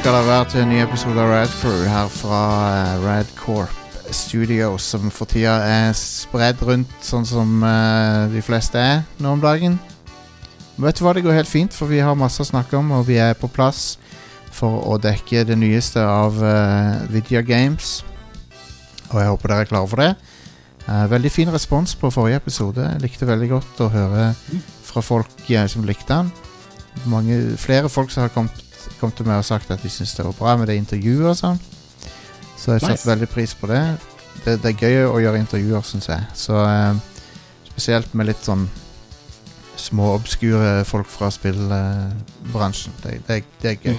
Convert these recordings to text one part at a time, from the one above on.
Skal det være til en ny episode av Rad Crew her fra eh, Rad Corp Studios, som for tida er spredd rundt sånn som uh, de fleste er nå om dagen. Vet du hva, det går helt fint, for vi har masse å snakke om, og vi er på plass for å dekke det nyeste av uh, Vidya Games. Og jeg håper dere er klare for det. Uh, veldig fin respons på forrige episode. Jeg likte veldig godt å høre fra folk eh, som likte den. Mange, flere folk som har kommet, kommet til meg og sagt at de syns det var bra med det intervjuet og sånn. Så jeg Nice. veldig pris på det. det. Det er gøy å gjøre intervjuer, syns jeg. Så eh, Spesielt med litt sånn små, obskure folk fra spillbransjen. det, det, det er gøy.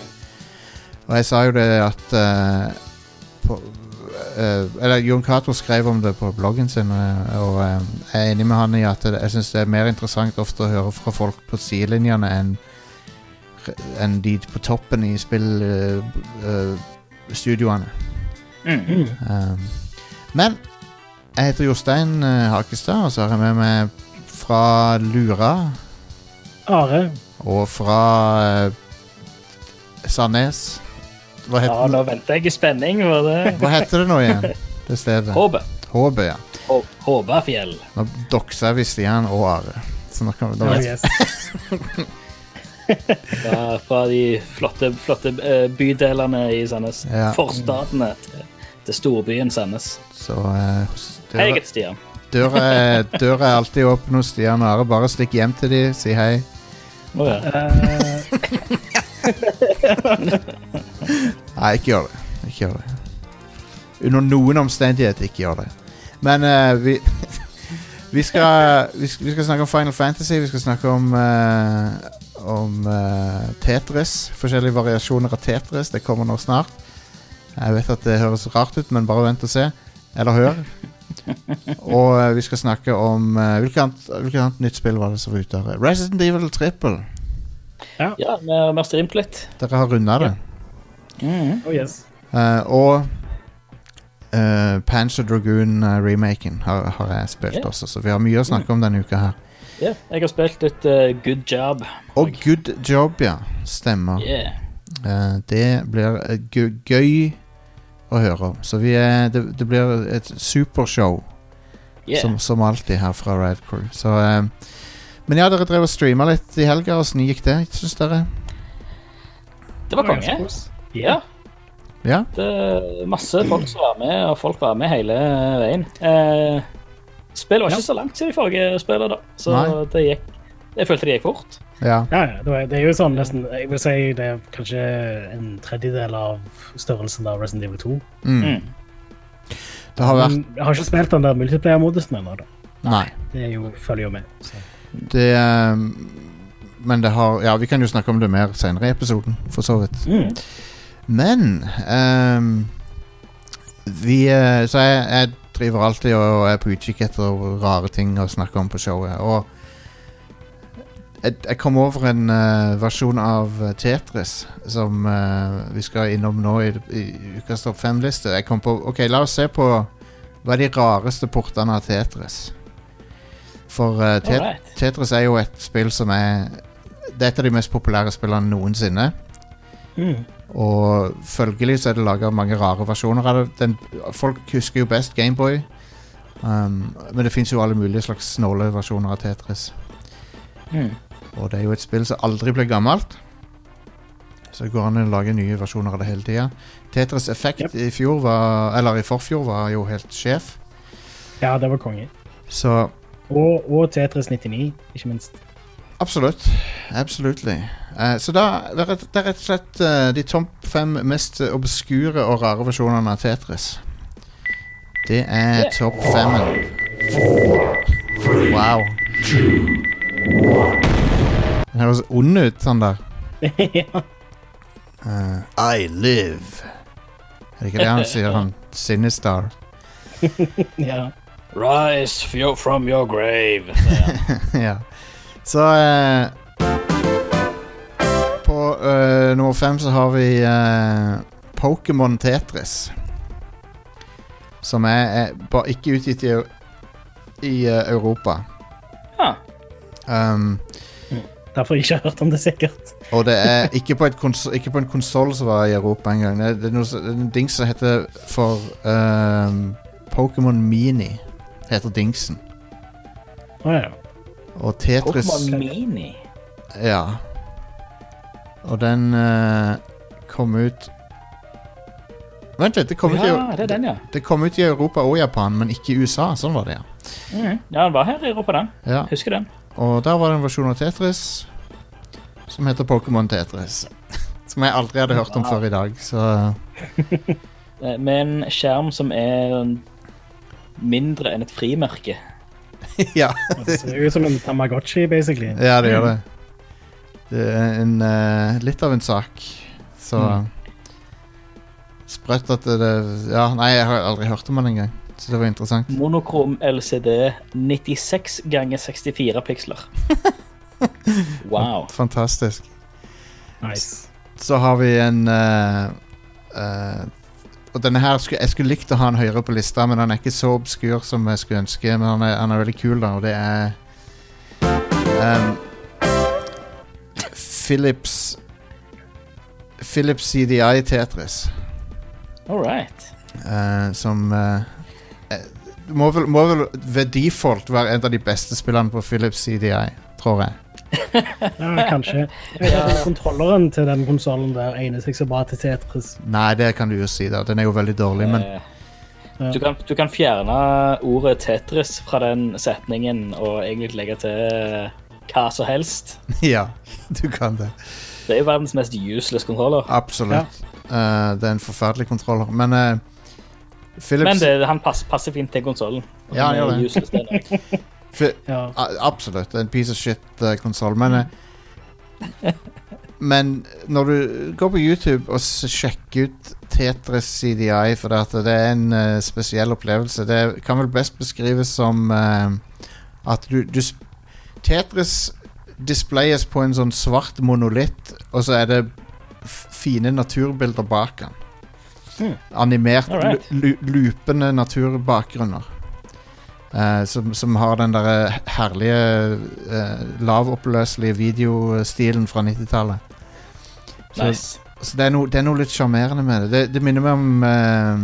Og jeg sa jo det at eh, på, eh, Eller Jon Cato skrev om det på bloggen sin, eh, og eh, jeg er enig med han i at jeg syns det er mer interessant ofte å høre fra folk på sidelinjene enn enn de på toppen i spillstudioene. Mm. Um, men jeg heter Jostein uh, Hakestad, og så har jeg med meg fra Lura Are. og fra uh, Sandnes. Hva Ja, nå venter jeg i spenning for det. hva heter det nå igjen? Det stedet? Håbet. Håbet, ja. Hå- Håbafjell. Nå dokser vi Stian og Are. Så nå kan, da Oh, vet, yes. Fra, fra de flotte, flotte eh, bydelene i Sandnes. Ja. Forstadene til, til storbyen Sandnes. Så uh, døra, jeg heter Stian. døra, døra er alltid åpen hos Stian og Are. Bare stikk hjem til dem, si hei. Oh, ja. Eh, Nei, ikke gjør det. Ikke gjør det. Under noen omstendighet, ikke gjør det. Men uh, vi vi, skal, vi skal Vi skal snakke om Final Fantasy. Vi skal snakke om eh, Om uh, Tetris. Forskjellige variasjoner av Tetris. Det kommer nå snart. Jeg vet at det høres rart ut, men bare vent og se. Eller hør. og uh, vi skal snakke om uh, hvilket, annet, hvilket annet nytt spill var det som var ute? her? Resident Evil Triple. ja, vi har vi har streamt litt. Dere har runda det. Mhm. oh, yes. uh, og uh, Panzer Dragoon-remaken har, har jeg spilt Ja. også, så vi har mye å snakke om denne uka her. Ja, jeg har spilt et uh, good job. Og Good Job, ja. Stemmer. Yeah. Uh, det blir eh, gøy å høre. Så vi er, det, det blir et supershow, Yeah. som, som alltid her fra Rad Crew. Så uh, Men ja, dere drev og streama litt i helga. Åssen gikk det, syns dere? Det var konge. Ja. Ja? Det masse folk som var med, og folk var med hele veien. Eh, spillet var ikke så langt siden de forrige spillet, da. Så Nei. det gikk Jeg følte det gikk fort. Ja. Ja, ja, det er- det er jo sånn nesten Jeg vil si det er kanskje en tredjedel av størrelsen av Resident Evil 2. Mm. Mm. Det har vært Men jeg har ikke spilt den der multiplayer-modusen ennå. da. Nei. Det er jo, følger jo med. Så. Det ehm, Men det har Ja, vi kan jo snakke om det mer senere i episoden, for så vidt. Mm. Men um, Vi eh, Så jeg, jeg driver alltid og er på utkikk etter rare ting å snakke om på showet. Og jeg, jeg kom over en uh, versjon av eh, Tetris som uh, vi skal innom nå i, i ukas topp fem-liste. Jeg kom på Ok, la oss se på hva er de rareste portene av Tetris. For uh, Tet right. Tetris er jo et spill som er Det er et av de mest populære spillene noensinne. Mm. Og følgelig så er det laga mange rare versjoner av det. Den, folk husker jo best Gameboy. Um, men det fins jo alle mulige slags snåle versjoner av Tetris. Mm. Og det er jo et spill som aldri blir gammelt. Så det går an å lage nye versjoner av det hele tida. Tetris Effect Yep. i fjor var Eller i forfjor var jo helt sjef. Ja, det var konge. Så Og, og Tetris 99, ikke minst. Absolutt. Absolutely. Eh, så da det er, rett- det er rett og slett eh, de topp fem mest obskure og rare versjonene av Tetris. Det er Yeah. topp femmen. Wow. Den høres ond ut, han der. ja. Eh, I live. Er det ikke det han sier, han Sinistar? ja. Rise from your grave. sier han. ja. Så eh, På eh, nummer fem så har vi eh, Pokémon Tetris. Som er, er bare ikke utgitt i, i uh, Europa. Ja. Um, Derfor jeg ikke har hørt om det, sikkert. Og det er ikke på, et kons ikke på en konsoll som var i Europa engang. Det, det er noe, som- en dings som heter for um, Pokémon Mini. Heter dingsen. Å ja. Og Tetris Pokémon Mini. Ja. Og den eh, kom ut Vent litt, det kom, ut i, det den, ja. det kom ut i Europa og Japan, men ikke i USA. Sånn var det, ja. Mm, Ja, den var her i Europa, den. ja. Husker den. Og der var det en versjon av Tetris som heter Pokémon Tetris. Som jeg aldri hadde hørt om Wow. før i dag, så Eh, Med en skjerm som er mindre enn et frimerke. Ja, Det ser ut som en Tamagotchi, basically. ja det gjør det. Det er en, uh, litt av en sak. Så Mm. Sprøtt at det, det Ja, nei, jeg har aldri hørt om den engang. Så det var interessant. Monokrom LCD 96 ganger 64 piksler. Wow. Fantastisk. Nice. Så har vi en uh, eh, Og denne her skulle, Jeg skulle likt å ha den høyere på lista, men han er ikke så obskur som jeg skulle ønske. Men han er, han er veldig kul, da, og det er um, Philips Philips CDI Tetris. All right. Uh, som eh, må, vel, må vel ved default være en av de beste spillene på Philips CDI, tror jeg. Ja, kanskje. Om kontrolleren til den konsollen der egner seg så bra til Tetris. Nei, det kan du jo si, da. Den er jo veldig dårlig, men Eh, Du kan, du kan fjerne ordet Tetris fra den setningen og egentlig legge til hva som helst. ja, du kan det. Det er jo verdens mest useless kontroller. Absolutt. Eh, det er en forferdelig kontroller. Men uh, Philips Men det, han passer, passer fint til konsollen. Ja, han gjør det. Fi- Ja. Absolutt. En piece of shit-konsoll. men eh, Men når du går på YouTube og sjekker ut Tetris CDI, for det, at det er en uh, spesiell opplevelse Det kan vel best beskrives som uh, at du, du Tetris displayes på en sånn svart monolitt, og så er det fine naturbilder bak den. Hmm. Animert, right. loopende naturbakgrunner. Eh, som, som har den der herlige uh, lavoppløselige videostilen fra 90-tallet. Så, Nice. så det, er noe, det er noe litt sjarmerende med det. Det, det minner meg om uh,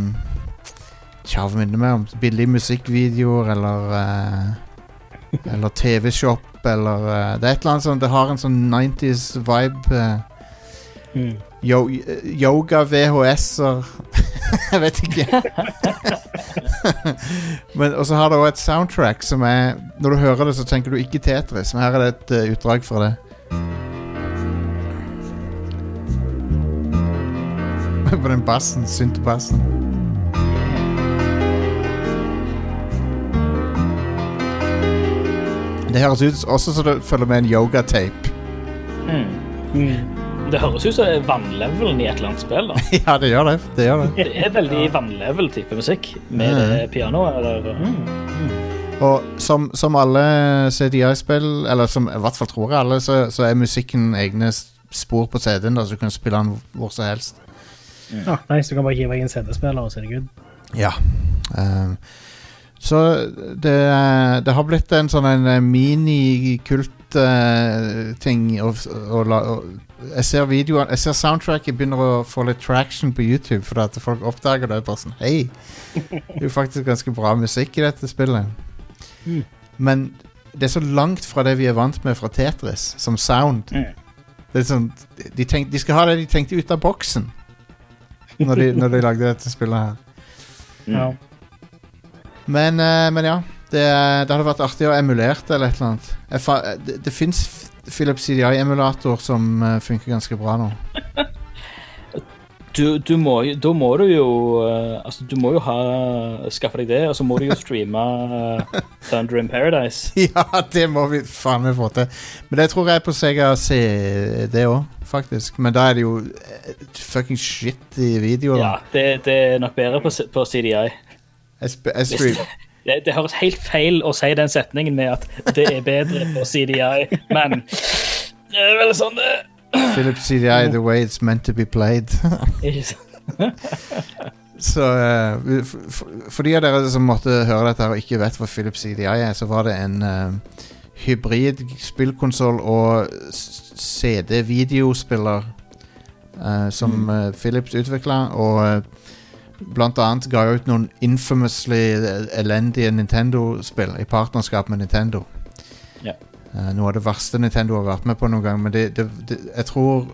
Tja, hva minner meg om? Billige musikkvideoer eller uh, Eller TV-shop eller Det er et eller annet sånn Det har en sånn 90s vibe. Uh, Mm. yo, yoga VHS-er Jeg vet ikke. Men, og så har det òg et soundtrack som er Når du hører det, så tenker du ikke Tetris. Men her er det et uh, utdrag fra det. På den bassen. Syntebassen. Det høres ut også som det følger med en yogatape. Mm. Mm. Det høres ut som det vannlevelen i et eller annet spill. da. ja, det gjør det. det, gjør det. Det er veldig vannlevel-type musikk med Mm. det pianoet. Eller, mm. Og som, som alle CDI-spill, eller som i hvert fall tror jeg alle, så, så er musikken egne spor på CD-en, så du kan spille den hvor som helst. Ja, nice, du kan bare hive inn en CD-spiller, og så er det good. Ja. Um, så det, det har blitt en sånn en eh, mini-kult-ting. og, og, la- og jeg ser videoen Jeg ser soundtracket begynner å få litt traction på YouTube, fordi at folk oppdager det. Bare sånn Hei, det er jo faktisk ganske bra musikk i dette spillet. Mm. Men det er så langt fra det vi er vant med fra Tetris, som sound. Mm. Det er sånn, de, tenk, de skal ha det de tenkte ut av boksen når de, når de lagde dette spillet her. Ja. Men, uh, men ja, det, det hadde vært artig å emulere det eller et eller annet. Fa det det fins Philips CDI-emulator som eh, funker ganske bra nå. Du, du må, da må du jo eh, Altså, du må jo ha skaffe deg det, og så må du jo streame eh, Thunder in Paradise. ja, det må vi faen meg få til. Men det tror jeg på Sega CD òg, faktisk. Men da er det jo fucking shit i videoer. Ja, det, det er nok bedre på, på CDI. Jeg, jeg Det, det høres helt feil å si den setningen med at det er bedre på CDI, men det er vel sånn det Philip CDI the way it's meant to be played. Så uh, for, for, for de av dere som måtte høre dette og ikke vet hva Philips CDI er, så var det en uh, hybrid spillkonsoll og CD-videospiller uh, som eh, Philips utvikla, og eh, blant annet ga ut noen infamously elendige Nintendo-spill i partnerskap med Nintendo. Ja. Uh, noe av det verste Nintendo har vært med på noen gang, men det, det, det, jeg tror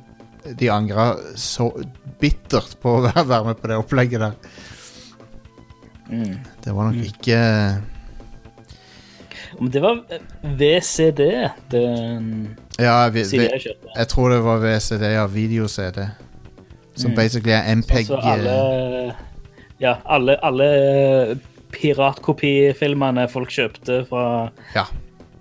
de angra så bittert på å være være med på det opplegget der. Mm. Det var nok Mm. ikke Men det var eh, VCD, den Ja, vi, vi, jeg jeg tror det var VCD, ja. Video-CD. Som Mm. basically er MPEG. Altså alle Ja, alle, alle piratkopifilmene folk kjøpte fra, Ja.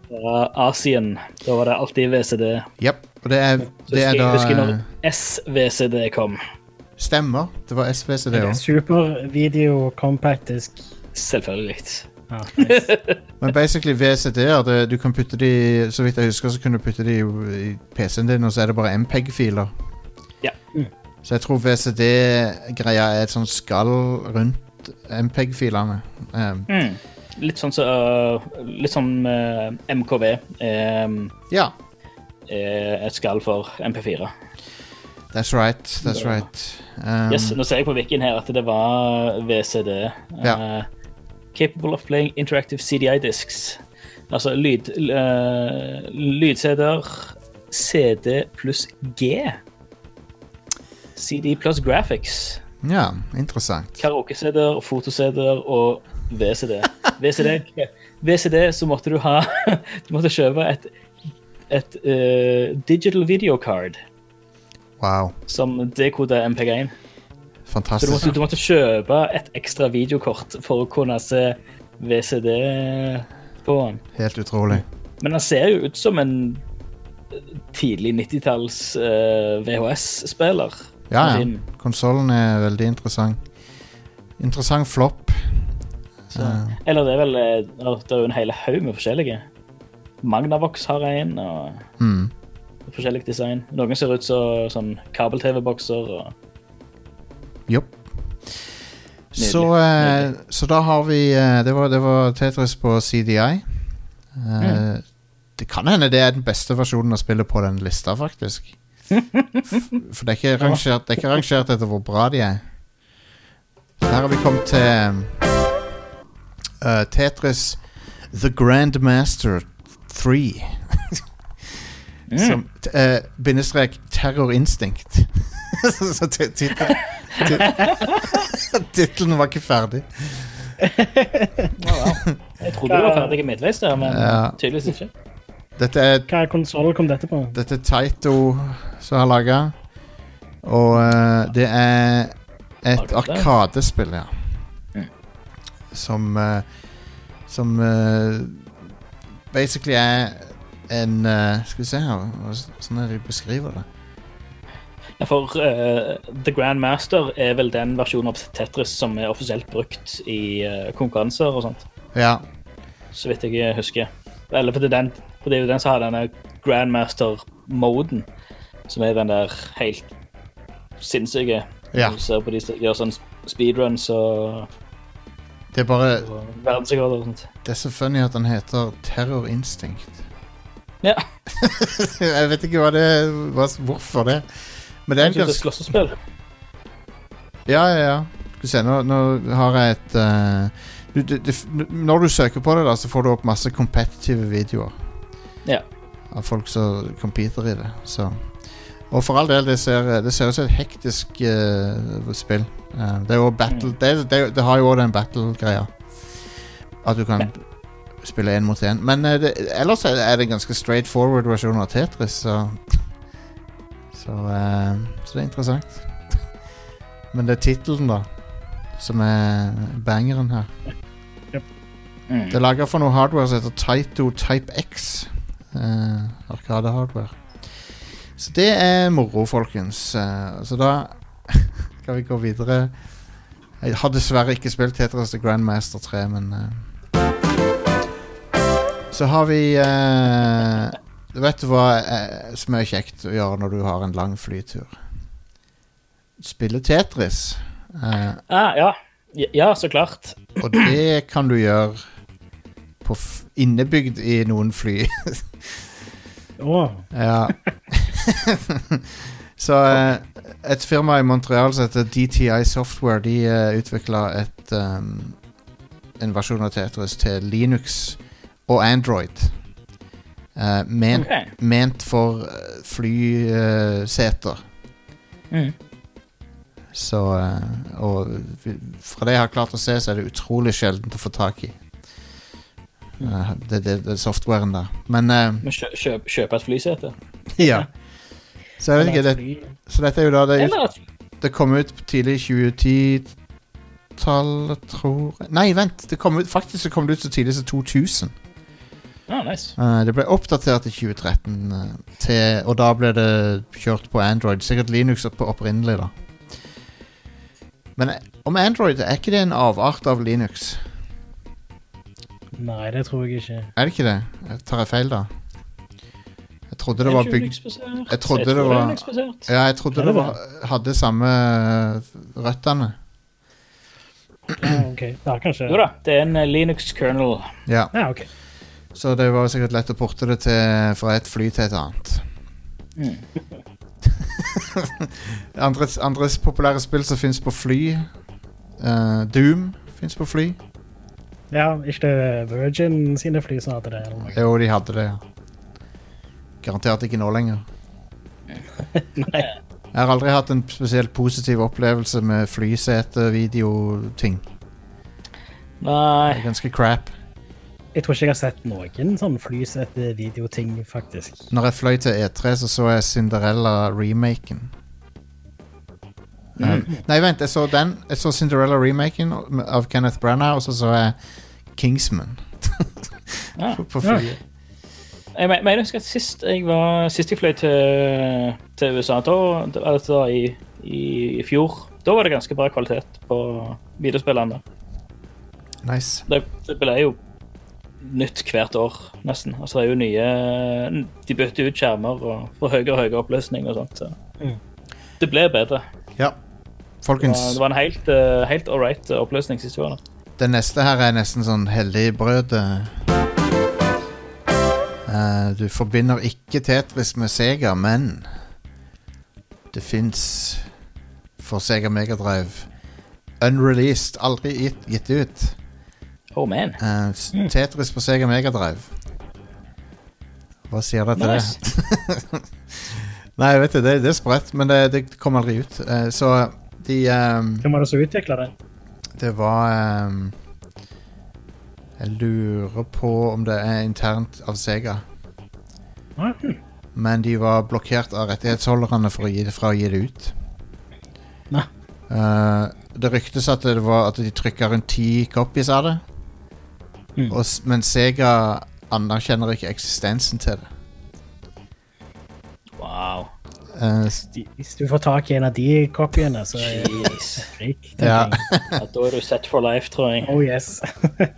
fra Asien. Da var det alltid VCD. Yep. Og det er, det er da husker når eh, SVCD kom. Stemmer. Det var SVCD òg. Super video compact disk. Selvfølgelig. Ja, nice. Men basically VCD-er Du kan putte de Så vidt jeg husker, så kunne du putte de i i PC-en din, og så er det bare MPEG-filer. Ja. Mm. Så jeg tror VCD-greia er et sånt skall rundt MPEG-filene. Um, Mm. Litt sånn som uh, Litt sånn uh, MKV. Um, ja. er et skall for MP4. That's right. That's Ja. right. Um, Yes, Nå ser jeg på Wikken her at det var VCD. Ja. Uh, capable of playing interactive CDI discs. Altså lyd, uh, lyd-CD-er, CD pluss G. CD pluss graphics. Ja, interessant. Karaoke-CD-er, foto-CD-er og VCD. VCD, VCD så måtte du ha Du måtte kjøpe et, et uh, digital video card Wow. som dekoder MPG1. Så du måtte, du måtte kjøpe et ekstra videokort for å kunne se VCD på den. Helt utrolig. Men han ser jo ut som en tidlig 90-talls uh, VHS-spiller. Ja, ja. Konsollen er veldig interessant. Interessant flopp. Så- Eller det er vel eh, Det er jo en hel haug med forskjellige. Magnavox har en, og mm. forskjellig design. Noen ser ut som sånn kabel-TV-bokser. og Jopp. Så, eh, så da har vi eh, det, var, det var Tetris på CDI. Eh, Mm. Det kan hende det er den beste versjonen å spille på den lista, faktisk. For det er ikke rangert, det er ikke rangert etter hvor bra de er. Så her har vi kommet til uh, Tetris The Grandmaster 3. Mm. Som eh, bindestrek terrorinstinkt. så ti- Tittelen var ikke ferdig. Jeg trodde du var ferdig midtveis der, men tydeligvis ikke. Dette er, Hva konsoll kom dette på? dette er Taito som har laga. Og uh, det er et arkadespill, ja. Mm. Som uh, Som uh, basically er en eh, Skal vi se her Sånn er det de beskriver det? Ja, for The Grand Master er vel den versjonen av Tetris som er offisielt brukt i konkurranser og sånt, Ja. så vidt jeg husker. Eller for det er, den, for det er jo den som har denne Grandmaster-moden, som er den der helt sinnssyke. Ja. Du ser på de som gjør sånn speedruns og, Det er bare verdensrekorder og sånt. Det er så funny at han heter Terror Instinct. Ja. jeg vet ikke hva det hva, hvorfor det. Men det er en ganske slåssespill. Ja, ja, ja. Skal vi se, nå, nå har jeg et uh... du, du, du, Når du søker på det, da så får du opp masse competitive videoer. Ja. Av folk som competer i det. Så. Og for all del, det ser, det ser ut som et hektisk uh, spill. Uh, det battle Mm. det, det, det har jo også den battle-greia. At du kan spille én mot én. Men uh, ellers er det- en ganske straight forward versjon av Tetris, så Så, så det er interessant. Men det er tittelen, da, som er bangeren her. Mm. Det er laga for noe hardware som heter Taito Type X. Uh, Arkade-hardware. Så det er moro, folkens. Uh, så da kan vi gå videre. Jeg har dessverre ikke spilt Tetris The Grandmaster 3, men uh. Så har vi Du Vet hva som er kjekt å gjøre når du har en lang flytur? Spille Tetris. Ah, ja. Ja, så klart. og det kan du gjøre på på f innebygd i noen fly. oh. ja. Så eh, et firma i Montreal som heter DTI Software, de uh, utvikla um, en versjon av Tetris til Linux og Android. Eh, ment, okay. ment for uh, flyseter. Mm. Så eh, Og fra det jeg har klart å se, så er det utrolig sjeldent å få tak i. Eh, det, det, det softwaren der. Men uh, Men kjø, kjøp, kjøpe et flysete. ja. Så jeg vet ikke, det, så dette er jo da det, det kom ut tidlig i 2010-tallet, tror jeg Nei, vent! Det kom ut, faktisk så kom det ut så tidlig som 2000. ah, nice. uh, det ble oppdatert i 2013, uh, til, og da ble det kjørt på Android. Sikkert Linux opp, opprinnelig, da. Men om Android, er ikke det en avart av Linux? Nei, det tror jeg ikke. Er det ikke det? Jeg tar jeg feil, da? Jeg trodde det var bygd Jeg trodde det var- Ja, jeg trodde det var, hadde samme eh, røttene. Ja, ok. Ja, kanskje. Jo da, det er en eh, Linux-kernel. Ja, Ja, ok. så det var sikkert lett å porte det til fra et fly til et annet. Mm. andres, andres, populære spill som fins på fly uh, Doom fins på fly. Ja, ikke det Virgin sine fly som hadde det? eller noe? Jo, de hadde det, ja. Garantert ikke nå lenger. Nei. Jeg har aldri hatt en spesielt positiv opplevelse med flysete-videoting. Det Nei, er ganske crap. Jeg tror ikke jeg har sett noen sånn flysete-videoting, faktisk. Når jeg fløy til E3, så så jeg Cinderella-remaken. Eh, nei, vent, jeg så den. Jeg så Cinderella-remaken av Kenneth Branagh, og så så jeg Kingsman ja. på flyet. Jeg mener jeg husker at sist jeg var Sist jeg fløy til, til USA, da, altså i, i, i fjor, da var det ganske bra kvalitet på videospillene. Nice. Det, det ble jo nytt hvert år, nesten. Altså, det er jo nye De bytter ut skjermer og får høyere og høyere oppløsning og sånt. Så. Mm. Det ble bedre. Ja. Folkens, det var en helt, uh, helt all right oppløsning sist vi var der. det neste her er nesten sånn helligbrød. Uh, du forbinder ikke Tetris med Sega, men det fins for Sega Megadrive unreleased, aldri gitt, gitt ut. Oh man. uh, Tetris på Sega Megadrive. Hva sier det til Nice. det? Nei, vet det, det, det er sprøtt, men det, det kom aldri ut. Uh, så de um, Hvem var det som utvikla det? Det var um, Jeg lurer på om det er internt av Sega. Ah, hm. Men de var blokkert av rettighetsholderne for å gi det, fra å gi det ut. Nei. Uh, det ryktes at, det var, at de trykka rundt ti copies av det. Mm. Og, men Sega anerkjenner ikke eksistensen til det. Eh, Hvis du får tak i en av de kopiene, så er det rik. Ja. Ja, da er du set for life, tror jeg. Oh yes.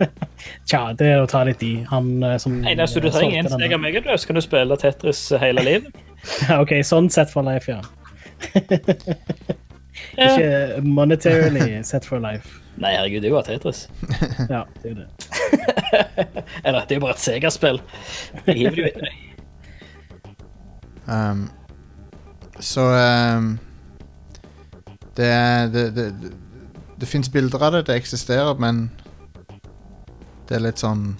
Tja, det er å ta litt i. Han eh, som Eneste du trenger, er en den Sega så kan du spille Tetris hele livet. ok, sånn set for life, ja. Ja. Ikke monetarily set for life. Nei, herregud, det er jo bare Tetris. Ja, det er det. Eller, det er jo bare et Sega-spill. Jeg hiver det jo etter deg. Um, så um, Det er Det, det, det, det fins bilder av det, det eksisterer, men det er litt sånn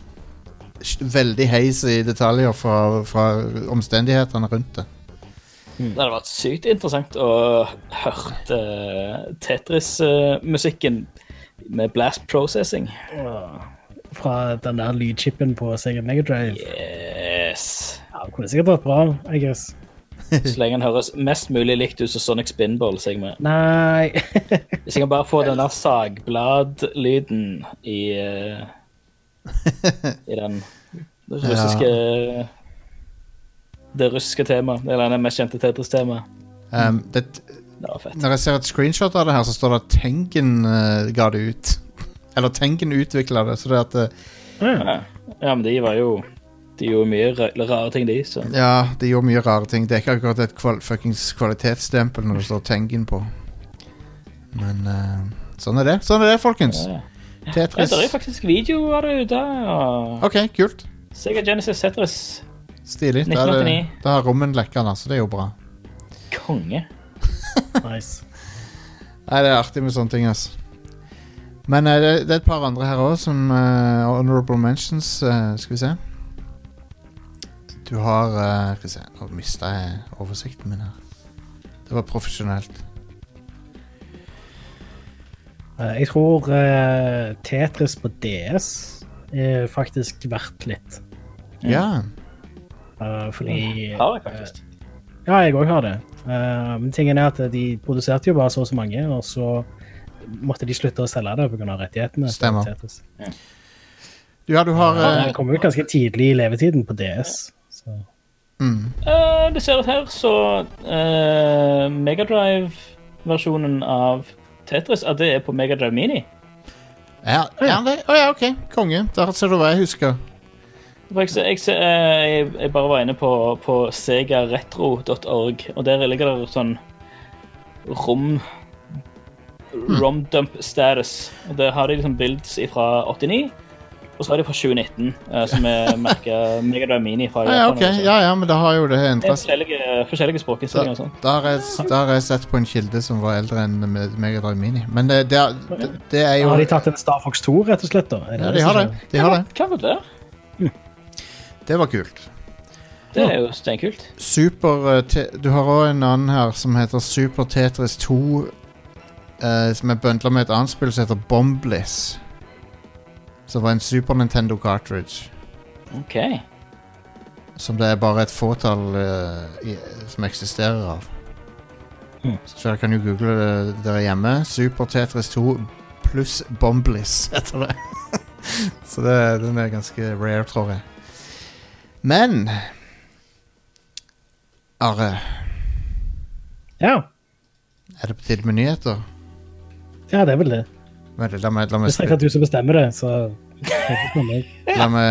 Veldig hazy detaljer fra, fra omstendighetene rundt det. Det hadde vært sykt interessant å høre uh, Tetris-musikken med blast processing. Uh, Fra den der lydchipen på Sega Megadrive. Yes. Ja, det kunne sikkert vært bra, I guess. Så lenge den høres mest mulig likt ut som Sonic Spinball. Så jeg med. Nei Hvis jeg kan bare få den der sagbladlyden i eh, I den russiske Det russiske temaet. Eller det mest kjente Tetris-temaet. Um, når jeg ser et screenshot av det her, så står det at Tengen uh, ga det ut. Eller Tengen utvikla det, så det at eh, Ja. ja, men de var jo De gjorde mye rare ting, de. Så. Ja, de gjorde mye rare ting. Det er ikke akkurat et kval fuckings kvalitetsstempel når det står Tengen på. Men uh, sånn er det. Sånn er det, folkens. Ja. Ja, Tetris det er faktisk video av det ute. Og OK, kult. Sega Genesis Tetris. Stilig. Da, er det, da har rommen lekka, så det er jo bra. Konge. Nice. Nei, det er artig med sånne ting, altså. Men uh, det, det er et par andre her òg som uh, honorable mentions. skal vi se. Du har Skal vi se, nå mista jeg oversikten min her. Det var profesjonelt. Eh, Jeg tror uh, Tetris på DS er faktisk verdt litt. Ja. Uh, fordi Har jeg faktisk. Ja, jeg òg har det. Eh, men tingen er at de produserte jo bare så og så mange, og så måtte de slutte å selge det pga. rettighetene. til Stemmer. Tetris. Ja, du har Ja, Det kom jo ganske tidlig i levetiden på DS. Så. mm, Uh, det ser ut her, så uh, Megadrive-versjonen av Tetris, at det er på Megadrive Mini. ja, ja, det, oh, ja, OK. Konge. Der ser du hva jeg husker. Jeg, jeg, ser- eh, jeg, jeg bare var inne på, på segaretro.org, og der ligger det sånn rom Romdump status. Og Der har de liksom builds fra 89, og så har de fra 2019, eh, som er merka Megadrive Mini. fra Ja, ja, ok. Japan, altså. Ja, ja, men da har jo det Det er endra seg. forskjellige, forskjellige språkinnstillinger og sånn. Da har, jeg, jeg sett på en kilde som var eldre enn Me- Megadrive Mini. Men det, det, er- det, det er jo Har de tatt en Star Fox 2, rett og slett? da? Er Ja, de har det. De har det. Hva var det? Det var kult. Det er jo steinkult. Super eh, Du har òg en annen her som heter Super Tetris 2. eh, som er bøndla med et annet spill som heter Bombliss. Som var en Super Nintendo cartridge. OK. Som det er bare et fåtall eh, i, som eksisterer av. Mm. Så dere kan jo google det dere hjemme. Super Tetris 2 pluss Bomblis heter det. Så det, den er ganske rare, tror jeg. Men Are, Ja. er det på tide med nyheter? ja, det er vel det. Vent litt, la meg, la meg, det er du som bestemmer det, så la meg,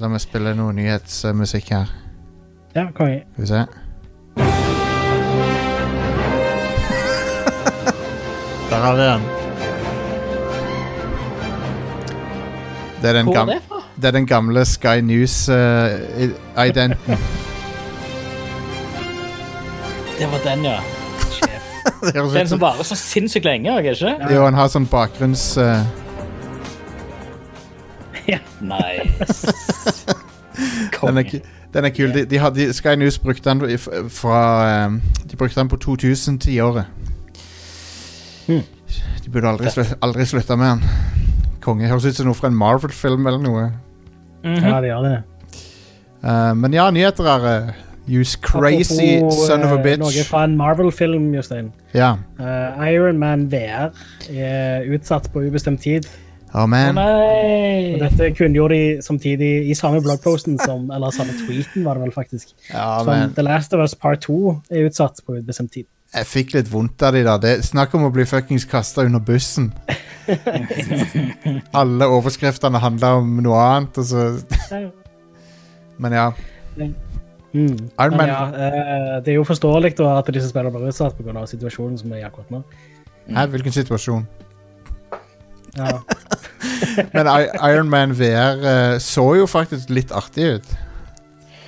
la meg spille noe nyhetsmusikk her. Ja, konge. Skal vi se. Der har vi den. Det er den, Hvor er det fra? det er den gamle Sky News-identen. Det var den, ja. det høres Den ut som som varer så sinnssykt lenge, ikke? Jo, han har sånn bakgrunns... eh, Nice. den, er, Konge. ku- den er kul. De, de hadde, Sky News brukte den i- fra eh, De brukte den på 2010-året. Hmm. De burde aldri, slu, aldri slutta med den. Konge. Høres ut som noe fra en Marvel-film eller noe. Mhm. Ja, det gjør det. Eh, men ja, nyheter er eh, Use crazy Apropos, son of a eh, bitch. Noe fra en Marvel-film, Jostein. Ja. Uh, Iron Man VR er utsatt på ubestemt tid. Oh Å man. Og nei! dette kunngjorde de samtidig i samme bloggposten som Eller samme tweeten, var det vel faktisk. Oh, Som man. The Last of Us Part 2 er utsatt på ubestemt tid. jeg fikk litt vondt av de da. Det, snakk om å bli fuckings kasta under bussen. Alle overskriftene handla om noe annet, og så Men ja. Mm. Iron Men Man ja, eh, det er jo forståelig da at disse spillerne blir utsatt pga. situasjonen som er akkurat nå. Hæ, hvilken situasjon? Ja. Men Ironman Iron Man VR eh, så jo faktisk litt artig ut.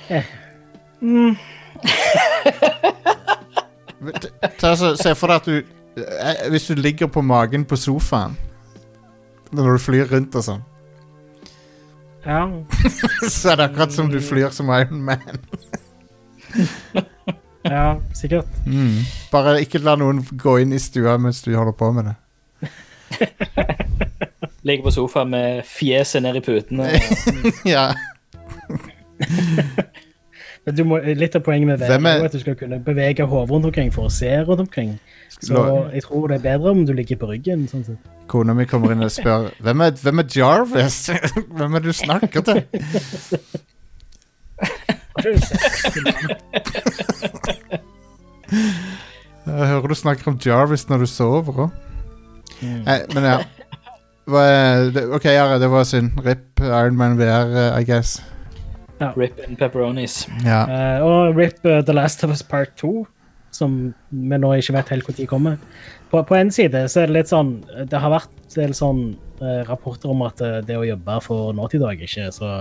Ta- Mm. se for deg at du eh, Hvis du ligger på magen på sofaen når du flyr rundt og sånn, ja. så er det akkurat som du flyr som Iron Man. Ja, sikkert. Mm. Bare ikke la noen gå inn i stua mens du holder på med det. Ligger på sofaen med fjeset ned i putene. ja. Må, litt av poenget med VR er- at du skal kunne bevege hodet rundt omkring for å se rundt omkring. Så jeg tror det er bedre om du ligger på ryggen. sånn sett. Kona mi kommer inn og spør Hvem er, hvem er Jarvis? hvem er det du snakker til? Jeg hører du snakker om Jarvis når du sover òg. Mm. Men ja. OK, Jare, det var synd. RIP Iron Man VR, eh, I guess. Rip and pepperonis. Ja. Uh, og RIP uh, The Last of Us Part 2, som vi nå ikke vet helt når kommer. På, på en side så er det litt sånn Det har vært del sånn eh, rapporter om at det å jobbe for Naughty Dog ikke er så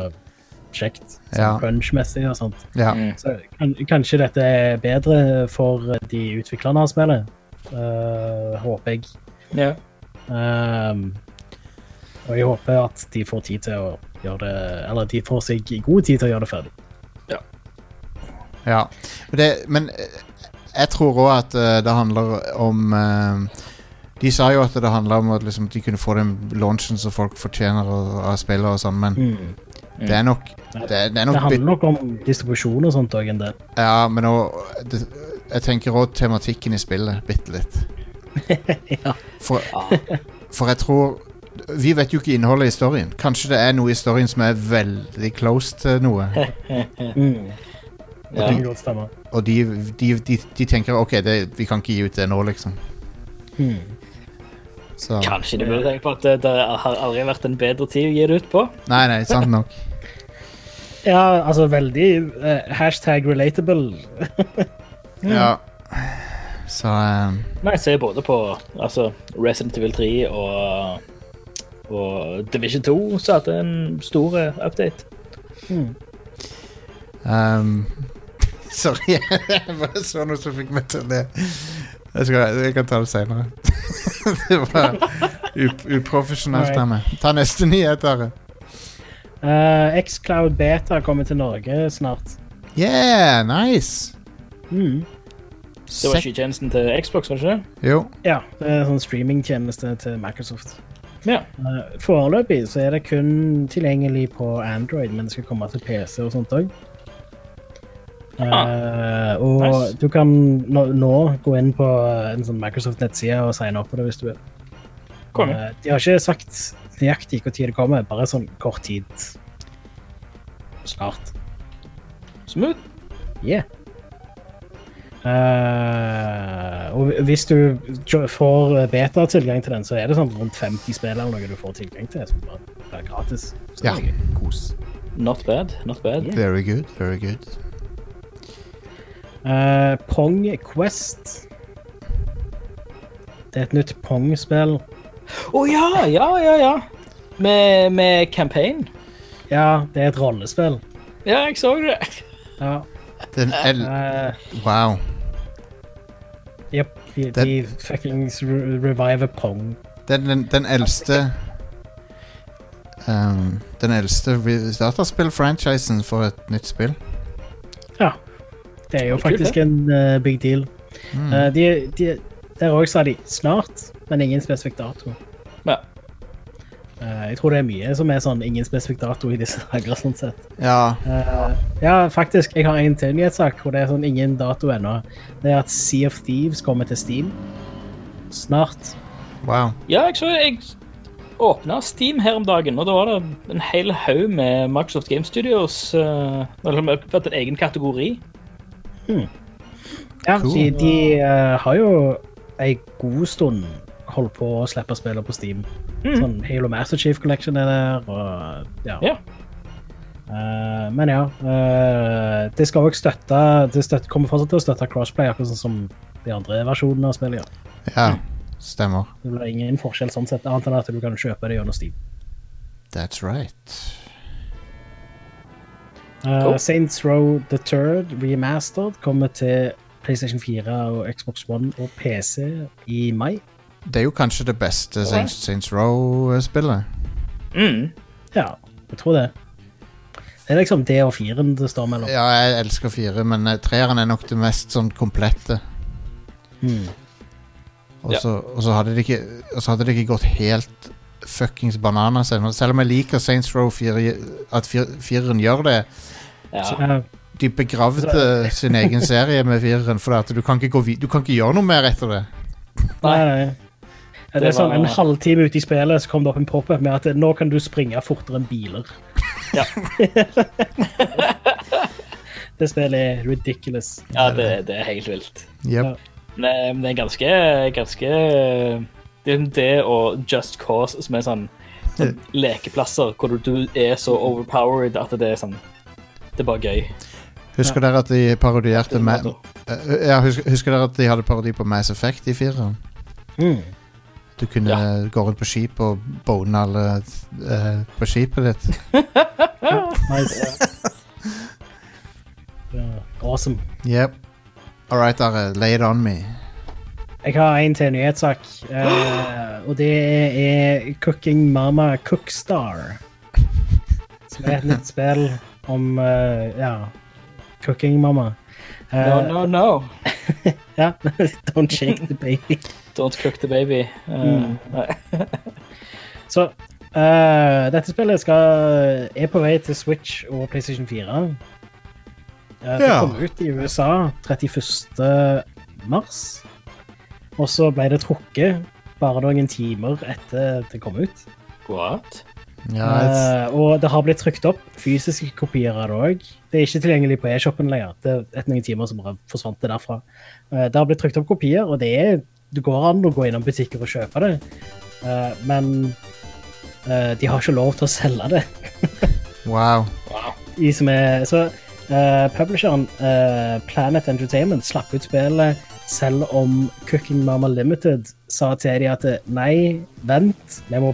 kjekt. Sånn Ja. crunch-messig og sånt. Ja. Mm. Så kan, kanskje dette er bedre for de utviklerne av spillet. Uh, håper jeg. Ja. Um, og jeg håper at de får tid til å gjøre det Eller de får seg god tid til å gjøre det ferdig. ja. Men Det, men eh, jeg tror òg at eh, det handler om eh, De sa jo at det handla om at liksom, de kunne få den launchen som folk fortjener av, spillere og sånn, men det er nok Det, er- det er Det handler nok om distribusjon og sånt òg en del. Ja, men også, det, jeg tenker òg tematikken i spillet bitte litt. ja. For, for jeg tror Vi vet jo ikke innholdet i storyen. Kanskje det er noe i storyen som er veldig close til noe. Mm. Og, Ja. de. Og de, de, de, de tenker OK, det, vi kan ikke gi ut det nå, liksom. Mm. Så Kanskje de burde tenke på at det, det har aldri vært en bedre tid å gi det ut på. Nei, nei, sant nok. Ja, altså veldig uh, hashtag relatable. Ja. Så um, Nei, jeg ser både på altså, Resident Evil 3 og, og Division 2 så hadde en stor update. update. um, Sorry, jeg bare så noe som fikk meg til det. Jeg, skal, jeg kan ta det senere. det var up uprofesjonelt av meg. Ta neste nyhet, Are. Uh, Xcloud Beta kommer til Norge snart. Yeah, nice! Mm. Det var ikke skytjenesten til Xbox, var det ikke det? Jo. Ja, det er en sånn streamingtjeneste til Microsoft. Ja. Uh, foreløpig så er det kun tilgjengelig på Android, men det skal komme til PC og sånt òg. Ah, og nice. du kan nå, nå gå inn på en sånn Microsoft-nettside og signe opp på det hvis du vil. Konge. Eh, de har ikke sagt nøyaktig når det kommer, bare sånn kort tid. Snart. Smooth. Yeah. Eh, og hvis du får beta-tilgang til den, så er det sånn rundt 50 spill eller noe du får tilgang til, som bare er gratis. Så Ja. kos. Not bad. Not bad. Yeah. Very good, very good. Uh, Pong Quest. Det er et nytt Pong-spill. Å ja, ja, ja, ja. Med, med campaign. Ja, det er et rollespill. Ja, jeg så det. Ja. Den el... Uh, Wow. Jepp. De, Det- de fuckings re reviver Pong. Den, den, den eldste um, Den eldste dataspill-franchisen for et nytt spill. Ja. Det er jo Det er kult, faktisk en eh, big deal. Mm. Eh, de, de, der òg sa de snart, men ingen spesifikk dato. Ja. Eh, jeg tror det er mye som er sånn ingen spesifikk dato i disse dager. sånn sett. Ja. Eh, ja, faktisk. Jeg har en til nyhetssak hvor det er sånn ingen dato ennå. Det er at Sea of Thieves kommer til Steam snart. Wow. Ja, jeg så jeg åpna Steam her om dagen, og da var det en hel haug med Microsoft Game Studios. Uh, har fått en egen kategori. Hmm. Ja, Cool. De, de uh, har jo ei god stund holdt på å slippe spiller på Steam. Sånn Halo Master Chief Collection er der, og ja. Yeah. Uh, men ja. Uh, det skal òg støtte Det støtte, kommer fortsatt til å støtte crossplay, akkurat sånn som de andre versjonene av spillet gjør. Ja, stemmer. Det blir ingen forskjell sånn sett, annet enn at du kan kjøpe det gjennom Steam. That's right. Uh, Cool. Saints Row The Third Remastered kommer til PlayStation 4 og Xbox One og PC i mai. Det er jo kanskje det beste Saints, Saints Row-spillet. Mm. Ja, jeg tror det. Det er liksom det og firen det står mellom. Ja, jeg elsker fire, men eh, treeren er nok det mest sånn komplette. Mm. Og Ja. så og så hadde, det ikke- og så hadde det ikke gått helt fuckings bananas ennå. Selv om jeg liker Saints Row 4, at fir- fireren gjør det. Ja. Ja, De begravde sin egen serie med fireren, for at du kan ikke, gå vid du kan ikke gjøre noe mer etter det. nei, nei. Ja, det Det er sånn En halvtime ute i spillet så kom det opp en pop-up med at nå kan du springe fortere enn biler. Ja. det spillet er ridiculous. ja, det, det er helt vilt. Yep. Men det er ganske, ganske Det er det og Just Cause som er sånn, sånn lekeplasser hvor du, du er så overpowered at det er sånn Det er bare gøy. Husker dere at de parodierte Eh, ja, husker, husker dere at de hadde parodi på Mass Effect i fireren? Mm. Du kunne Ja. gå rundt på skip og bone alle uh, på skipet ditt. Nice. Yeah. awesome. Yep. All right, Are. Lay it on me. Jeg har en til nyhetssak, uh, og det er Cooking Mama Cookstar. Som er et nytt spill om uh, ja, Cooking Mama. No, no, no. Ja, Don't shake the baby. Don't cook the baby. Eh, Mm. nei. Så uh, dette spillet skal, er på vei til Switch og PlayStation 4. Uh, det Ja. kom ut i USA 31. mars. Og så ble det trukket bare noen timer etter det kom ut. What? Ja, Eh, og det har blitt trykt opp fysiske kopier av det òg. Det er ikke tilgjengelig på e-shoppen lenger. Det er et noen timer som bare forsvant det derfra. Uh, det har blitt trykt opp kopier, og det, er, det går an å gå innom butikker og kjøpe det. uh, men uh, de har ikke lov til å selge det. wow. De som er, så uh, publisheren eh, Planet Entertainment slapp ut spillet selv om Cooking Mama Limited sa til de at nei, vent, vi må,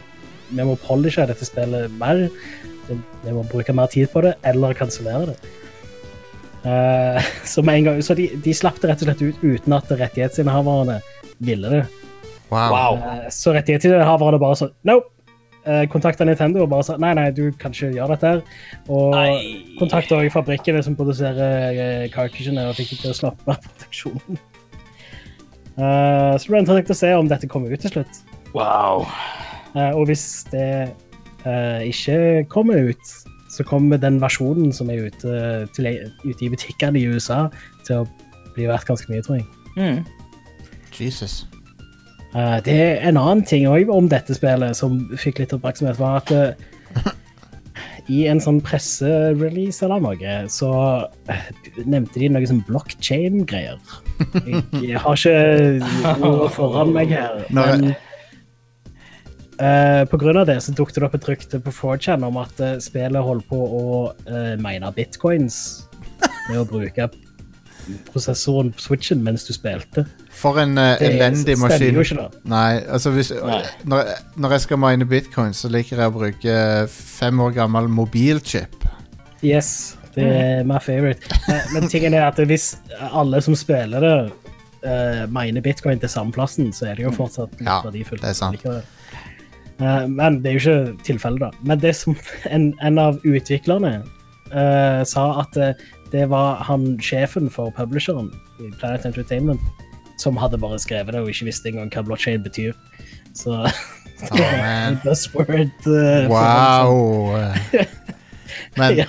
vi må polishe dette spillet mer. Vi må bruke mer tid på det, eller kansellere det. Uh, så med en gang, så de, de slapp det rett og slett ut uten at rettighetsinnehaverne ville det. Wow. Wow. Eh, Så rettighetshaverne bare sånn nope. Eh, Kontakta Nintendo og bare sa nei, nei, du kan ikke gjøre dette. her. Og kontakta også fabrikkene som produserer eh, cartridgene og fikk dem til å slappe av produksjonen. Uh, så det blir interessant å se om dette kommer ut til slutt. Wow. Uh, og hvis det uh, ikke kommer ut, så kommer den versjonen som er ute, til, ute i butikkene i USA, til å bli verdt ganske mye, tror jeg. Mm. Jesus. Uh, det er en annen ting òg om dette spillet som fikk litt oppmerksomhet, var at uh, i en sånn presserelease eller noe, så eh, nevnte de noe sånn blockchain-greier. Jeg har ikke noe foran meg her, men på grunn av det så dukket det opp et rykte på 4chan om at spillet holdt på å mine bitcoins med å bruke prosessoren på switchen mens du spilte. For en uh, elendig maskin. jo ikke da. Nei, altså hvis Nei. Når, når jeg skal mine bitcoin, så liker jeg å bruke fem år gammel mobilchip. Yes, det er my favorite. Men tingen er at hvis alle som spiller det, uh, miner bitcoin til samme plassen, så er det jo fortsatt litt Ja, verdifullt. det er sant. Eh, men det er jo ikke tilfellet, da. Men det som en, en av utviklerne uh, sa at det var han sjefen for publisheren i Planet Entertainment som hadde bare skrevet det og ikke visste engang hva blockchain betyr. Så Oh, man. buzzword. Uh, Wow. Men Ja.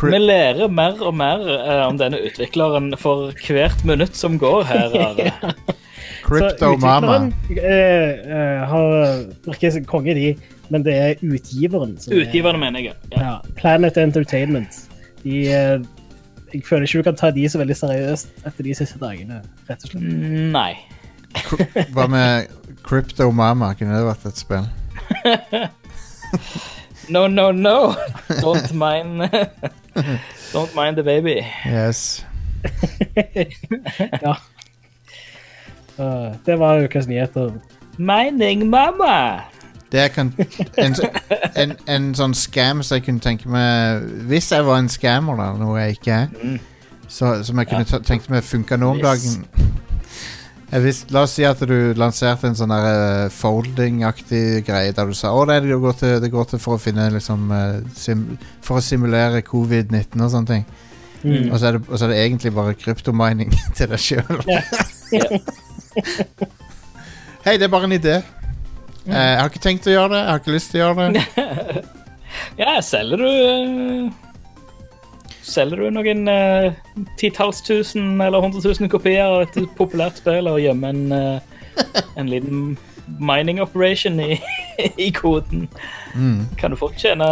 Vi lærer mer og mer uh, om denne utvikleren for hvert minutt som går her. Kryptomama. Crypto Mama. eh, eh, har virker som konge, de, men det er utgiveren. Utgiveren, er- mener jeg. Ja. Ja, Planet Entertainment. De, eh, jeg føler ikke du kan ta de så veldig seriøst etter de siste dagene, rett og slett. Nei. Hva med Crypto Mama? Kunne det vært et spill? No, no, no. Don't mind Don't mind the baby. Yes. Ja. Uh, det var ukas nyheter. Mining mama. Det jeg kan en, en, en sånn scam som jeg kunne tenke meg Hvis jeg var en scammer, da, noe jeg ikke er, så, som jeg kunne ja. tenkt meg funka nå om dagen Jeg visste- La oss si at du lanserte en sånn eh, folding-aktig greie der du sa å, det, er det, går til, det går til for å finne liksom eh, sim, For å simulere covid-19 og sånne ting. Mm. Og, så er det, og så er det egentlig bare kryptomining til deg sjøl. Hei, det er bare en idé. Eh, jeg har ikke tenkt å gjøre det. Jeg har ikke lyst til å gjøre det. Ja, selger du eh, Selger du noen eh, titalls tusen eller hundre tusen kopier av et populært spill og gjemmer en, uh, en liten mining operation i, i koden, Mm. kan du fort tjene,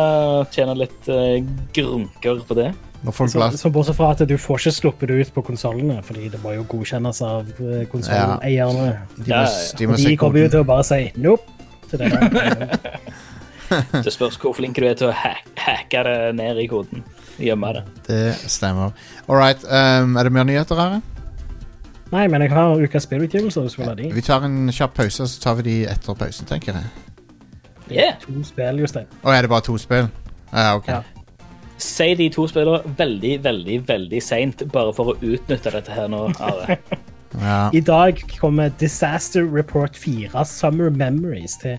tjene litt uh, grunker på det. Så, så bortsett fra at du får ikke sluppet det ut på konsollene, fordi det må jo godkjennes av konsolleierne. Ja. De må, Ja, ja. de må de kommer jo til å bare si nope til det. Det spørs hvor flink du er til å hack, hacke det ned i koden. Gjemme det. Det stemmer. All right. Um, er det mer nyheter her? Nei, men jeg har ukas spillutgivelser. de. Vi tar en kjapp pause, så tar vi de etter pausen, tenker jeg. Yeah. To spill, Jostein. Å, er det bare to spill? Ja, ok. Ja. Si de to spillene veldig, veldig veldig seint, bare for å utnytte dette her nå. Are. Ja. I dag kommer Disaster Report 4 Summer Memories til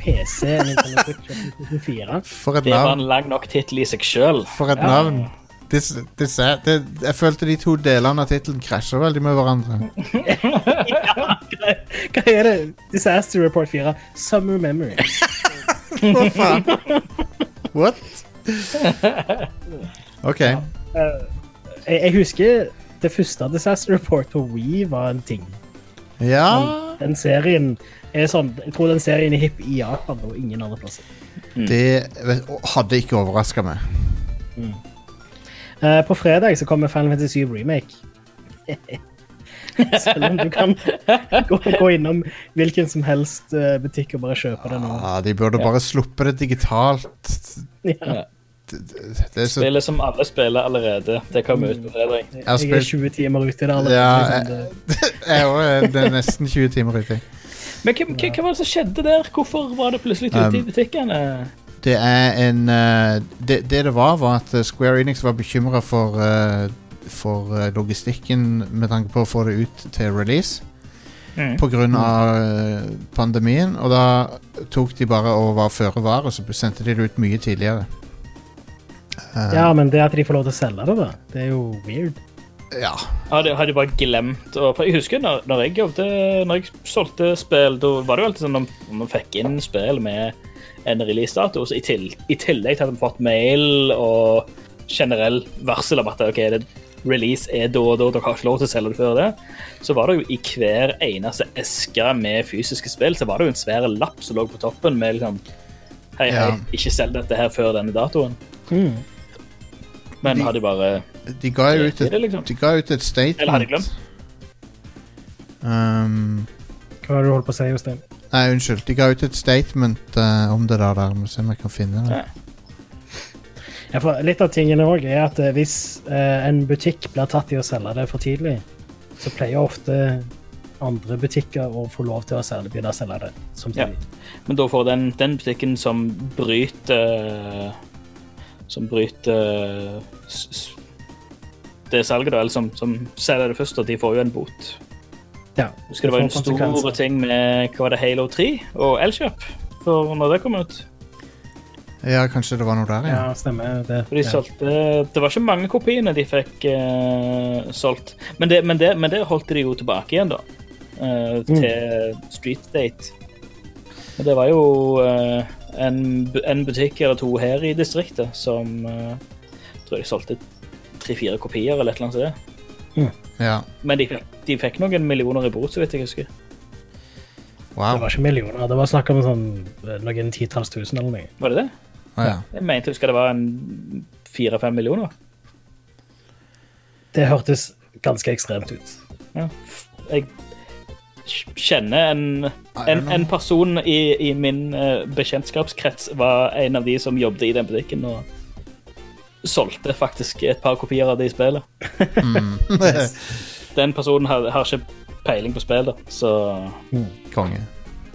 PC. Nintendo Switch og PlayStation 4. For et Det var en lang nok tittel i seg sjøl. For et Ja. navn. Dis, dis, det, jeg følte de to delene av tittelen krasjer veldig med hverandre. Hva, hva er det? Disaster Report 4 Summer Memories. Hva faen? What? OK. Jeg, jeg husker det første Disaster Report på Wii var en ting. Ja Den serien er sånn Jeg tror den serien er hipp i Japan og ingen andre plasser. Det vet, hadde ikke overraska meg. Eh, på fredag så kommer Final Fantasy 7 Remake. Selv om du kan gå, gå innom hvilken som helst eh, butikk og bare kjøpe det nå. Ja, de burde bare sluppe det digitalt. Ja. Det, er så Spillet som alle spiller allerede. Det kommer ut på fredag. Jeg har er 20 timer ute i det allerede. Ja, liksom, Jeg òg er det er nesten 20 timer uti. Men hva, hva, hva var det som skjedde der? Hvorfor var det plutselig ute i Um, butikkene? Det er en eh, det, det det var, var at eh, Square Enix var bekymra for, eh, for eh, logistikken med tanke på å få det ut til release Mm. pga. Uh, pandemien. Og da tok de bare og var føre var, og så sendte de det ut mye tidligere. Eh, ja, men det at de får lov til å selge det, da, det er jo weird. ja. Har de, har de bare glemt å jeg husker når, når jeg jobbet Når jeg solgte spill, da var det jo alltid sånn Når man fikk inn spill med en releasedato, så i, til, i tillegg til at vi fått mail og generell varsel om at ok, det release er da og da, dere har ikke lov til å selge det før det, så var det jo i hver eneste eske med fysiske spill, så var det jo en svær lapp som lå på toppen med liksom Hei, hei, ikke selg dette her før denne datoen. Mm. Men De- har de bare De ga jo ut et, det, liksom. de ga ut et statement. Eller har de glemt? Um, Hva har du holdt på å si, Jostein? nei, unnskyld. De ga ut et statement uh, om det der. der. Må se om jeg kan finne det. Ja. Ja, for litt av tingene også er at eh, hvis uh, en butikk blir tatt i å selge det for tidlig, så pleier ofte andre butikker å få lov til å selge, begynne å selge det Ja. Men da får den, den butikken som bryter Som bryter s- s- det salget, da, eller som, som selger det først, og de får jo en bot. Ja, Husker det var en stor ting med hva var det, Halo 3 og Elkjøp for når det kom ut. Ja, kanskje det var noe der, ja. Ja, stemmer det. De solgte, Det var ikke mange kopiene de fikk uh, solgt. Men det, men, det, men det holdt de jo tilbake igjen, da. Uh, til Street Date. Og det var jo eh, en, en butikk eller to her i distriktet som uh, tror jeg solgte tre-fire kopier eller et eller annet sånt. ja. Men de de fikk noen millioner i bot, så vidt jeg husker. Det var ikke millioner, det var snakk om sånn, eh, noen titalls tusen eller noe. Var det det? Ah, ja. Jeg mente jeg husker det var en fire-fem millioner. Det hørtes ganske ekstremt ut. Ja. Jeg kjenner en, en, en person i, i min eh, bekjentskapskrets var en av de som jobbet i den butikken og solgte faktisk et par kopier av det i spillet. Den personen har, har ikke peiling på spill, da, så Konge.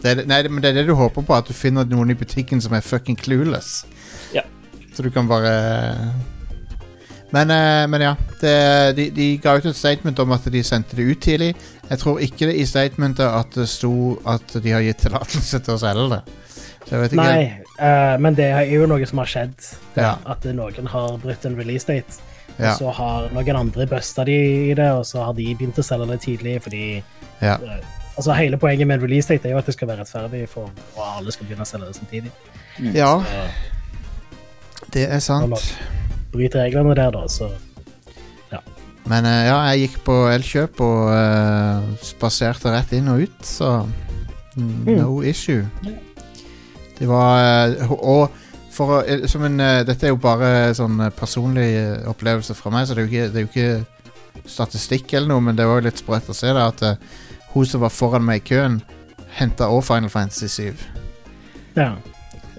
Det er, nei, men det er det du håper på, at du finner noen i butikken som er fucking clueless. Ja. Så du kan bare Men, eh, men ja. Det, de, de ga ut et statement om at de sendte det ut tidlig. Jeg tror ikke det i statementet at det sto at de har gitt tillatelse til å selge det. Så jeg vet ikke Nei, uh, men det er jo noe som har skjedd. Ja. At noen har brutt en release date. Ja. Og så har noen andre busta de i det, og så har de begynt å selge det tidlig fordi Ja. uh, Altså Hele poenget med en release date er jo at det skal være rettferdig, for, og alle skal begynne å selge det samtidig. ja, Så det er sant. Når- bryter reglene der, da, så Men uh, ja, jeg gikk på Elkjøp og uh, spaserte rett inn og ut, så mm, no issue. Det var uh, Og for å som en, Dette er jo bare sånn personlig opplevelse fra meg, så det er ikke, det er jo ikke statistikk eller noe, men det var jo litt sprøtt å se det at hun som var foran meg i køen, henta òg Final Fantasy 7. ja.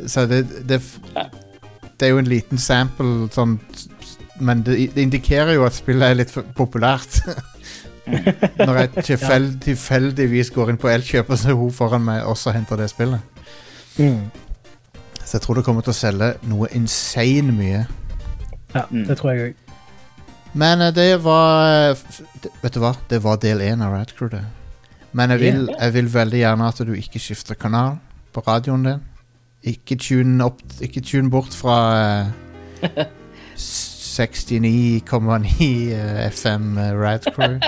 Så det, det, det er jo en liten sample sånn Men det, det indikerer jo at spillet er litt for populært. Når jeg tilfell, tilfeldigvis går inn på Elkjøp, og så er hun foran meg også henter det spillet. Mm. Så jeg tror det kommer til å selge noe insane mye. Ja, Mm. det tror jeg òg. Men eh, det var eh, f- det- Vet du hva? Det var del én av Radcrew, det. Men jeg vil, jeg vil veldig gjerne at du ikke skifter kanal på radioen din. Ikke tune, opp, ikke tune bort fra eh, 69,9 eh, FM Radcrew.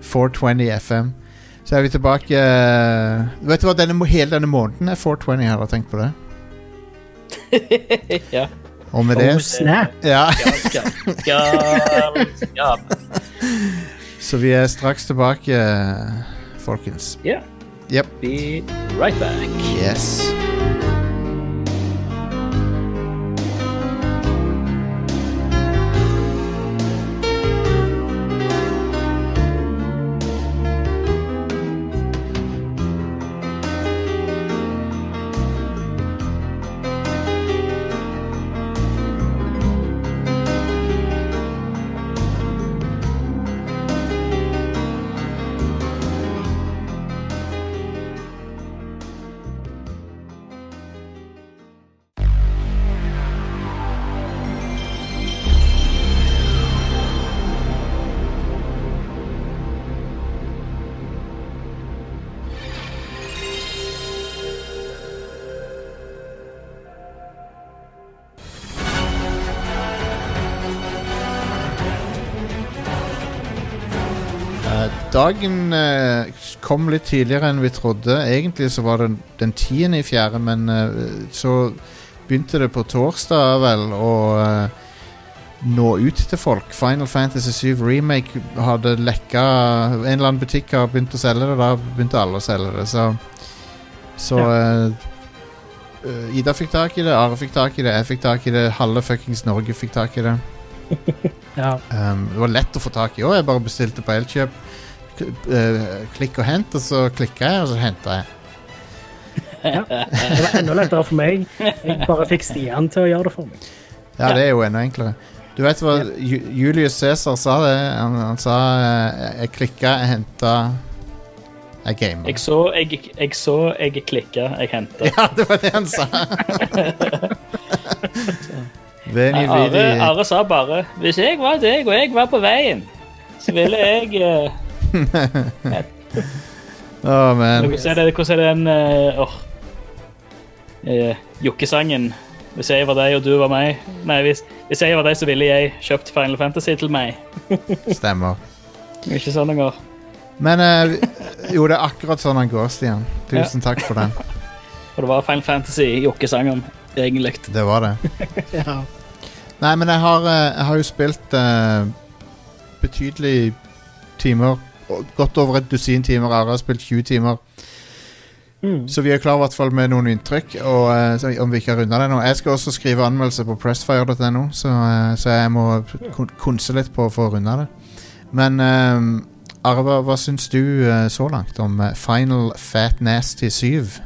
420 FM. Så er vi tilbake eh, Vet du hva, denne, hele denne måneden er 420, har jeg tenkt på det. ja. Og med det Oh, snap! Ja. Galskap. Så vi er straks tilbake, folkens. Ja. Yep. Be right back. Yes. Dagen eh, kom litt tidligere enn vi trodde. Egentlig så var det den tiende i fjerde, men eh, så begynte det på torsdag vel å eh, nå ut til folk. Final Fantasy 7 Remake hadde lekka En eller annen butikk har begynt å selge det, da begynte alle å selge det, så Så ja. eh, Ida fikk tak i det, Are fikk tak i det, jeg fikk tak i det, halve fuckings Norge fikk tak i det. Ja. Um, det var lett å få tak i òg. Jeg bare bestilte på Elkjøp. Eh, klikk og hent, og så klikka jeg, og så henta jeg. Ja. Det var enda lettere for meg. Jeg bare fikk Stian til å gjøre det for meg. Ja, det er jo enda enklere. Du vet hva Julius Cæsar sa det? Han, han sa eh, Jeg klikka, jeg henta Jeg gamer. Jeg så, jeg, jeg så, jeg klikka, jeg henta. Ja, det var det han sa! Veni Are, Are sa bare 'Hvis jeg var deg, og jeg var på veien, så ville jeg Å, man. Hvordan er det, hvordan er den uh, oh, uh, Jokkesangen? Hvis jeg var deg og du var meg Nei, hvis, hvis jeg var deg, så ville jeg kjøpt Final Fantasy til meg. Stemmer. Ikke sånn det går. Men uh, jo, det er akkurat sånn han går, Stian. Tusen takk for den. Og det var Final Fantasy Jokkesangen, egentlig. Det var det. Ja. Nei, men jeg har, jeg har jo spilt uh, betydelig timer. Godt over et dusin timer. Are har spilt 20 timer. Mm. Så vi er klar i hvert fall med noen inntrykk. Og uh, Om vi ikke har runda det nå. Jeg skal også skrive anmeldelse på pressfire.no, så, uh, så jeg må kon konse litt på å få runda det. Men uh, Are, hva, hva syns du uh, så langt om eh, Final Fat Nasty 7?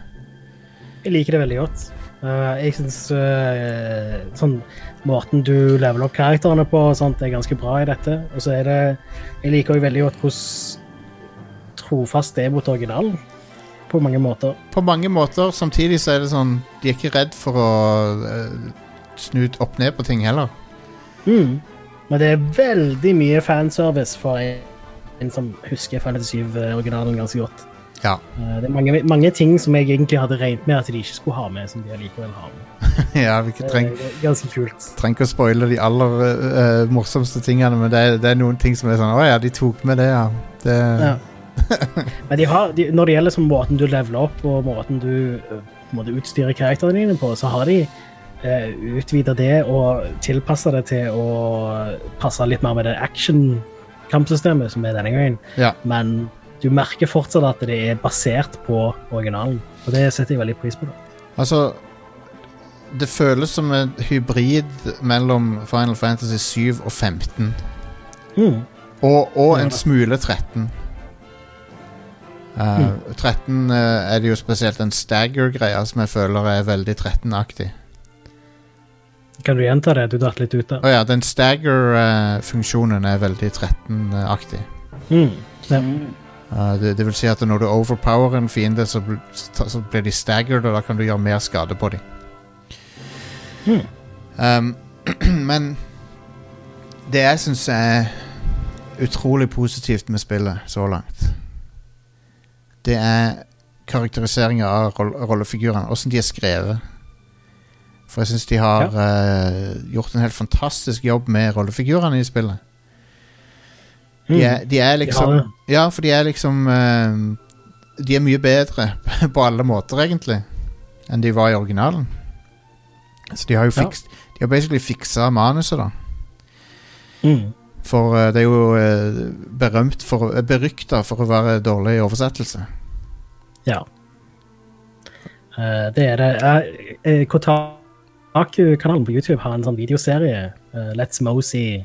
Jeg liker det veldig godt. Eh, jeg syns sånn måten du leveler opp karakterene på og sånt er ganske bra i dette. Og så er det Jeg liker òg veldig godt hvordan trofast det er mot originalen. På mange måter. På mange måter. Samtidig så er det sånn De er ikke redd for å uh, snu opp ned på ting heller. Mm. Men det er veldig mye fanservice for en, en som husker Fantasy 7-originalen ganske godt. Ja. Eh, det er mange, mange ting som jeg egentlig hadde regnet med at de ikke skulle ha med, som de allikevel har med. ja vi Det treng, er ganske kult. trenger ikke å spoile de aller uh, morsomste tingene, men det er, det er noen ting som er sånn Å ja, de tok med det, ja. Det, Ja. Men de har, de, når det gjelder sånn måten du leveler opp og måten du måte utstyrer karakterene dine på, så har de uh, utvida det og tilpassa det til å passe litt mer med det action-kampsystemet som er denne gangen. ja. Men du merker fortsatt at det er basert på originalen, og det setter jeg veldig pris på. Da. Altså Det føles som en hybrid mellom Final Fantasy 7 og 15. Mm. Og, og en smule 13. Uh, 13 uh, er det jo spesielt en stagger-greia som jeg føler er veldig 13-aktig. Kan du gjenta det? Du datt litt ut der. der. ja, den stagger-funksjonen er veldig 13-aktig. Mm. Ja. Uh, det, det vil si at når du overpower en fiende, så, så, blir de staggered, og da kan du gjøre mer skade på dem. Hmm. Um, men det jeg syns er utrolig positivt med spillet så langt, det er karakteriseringa av roll rollefigurene. Åssen de er skrevet. For jeg syns de har eh, gjort en helt fantastisk jobb med rollefigurene i spillet. De er, de er liksom ja. Ja, for de er liksom uh, De er mye bedre på alle måter, egentlig, enn de var i originalen. Så de har jo Ja. De har basically fiksa manuset, da. Mm. For uh, det er jo uh, berømt for Berykta for å være dårlig i oversettelse. Ja. Uh, det er det. Kotaku-kanalen på YouTube har en sånn videoserie, Let's Mosey,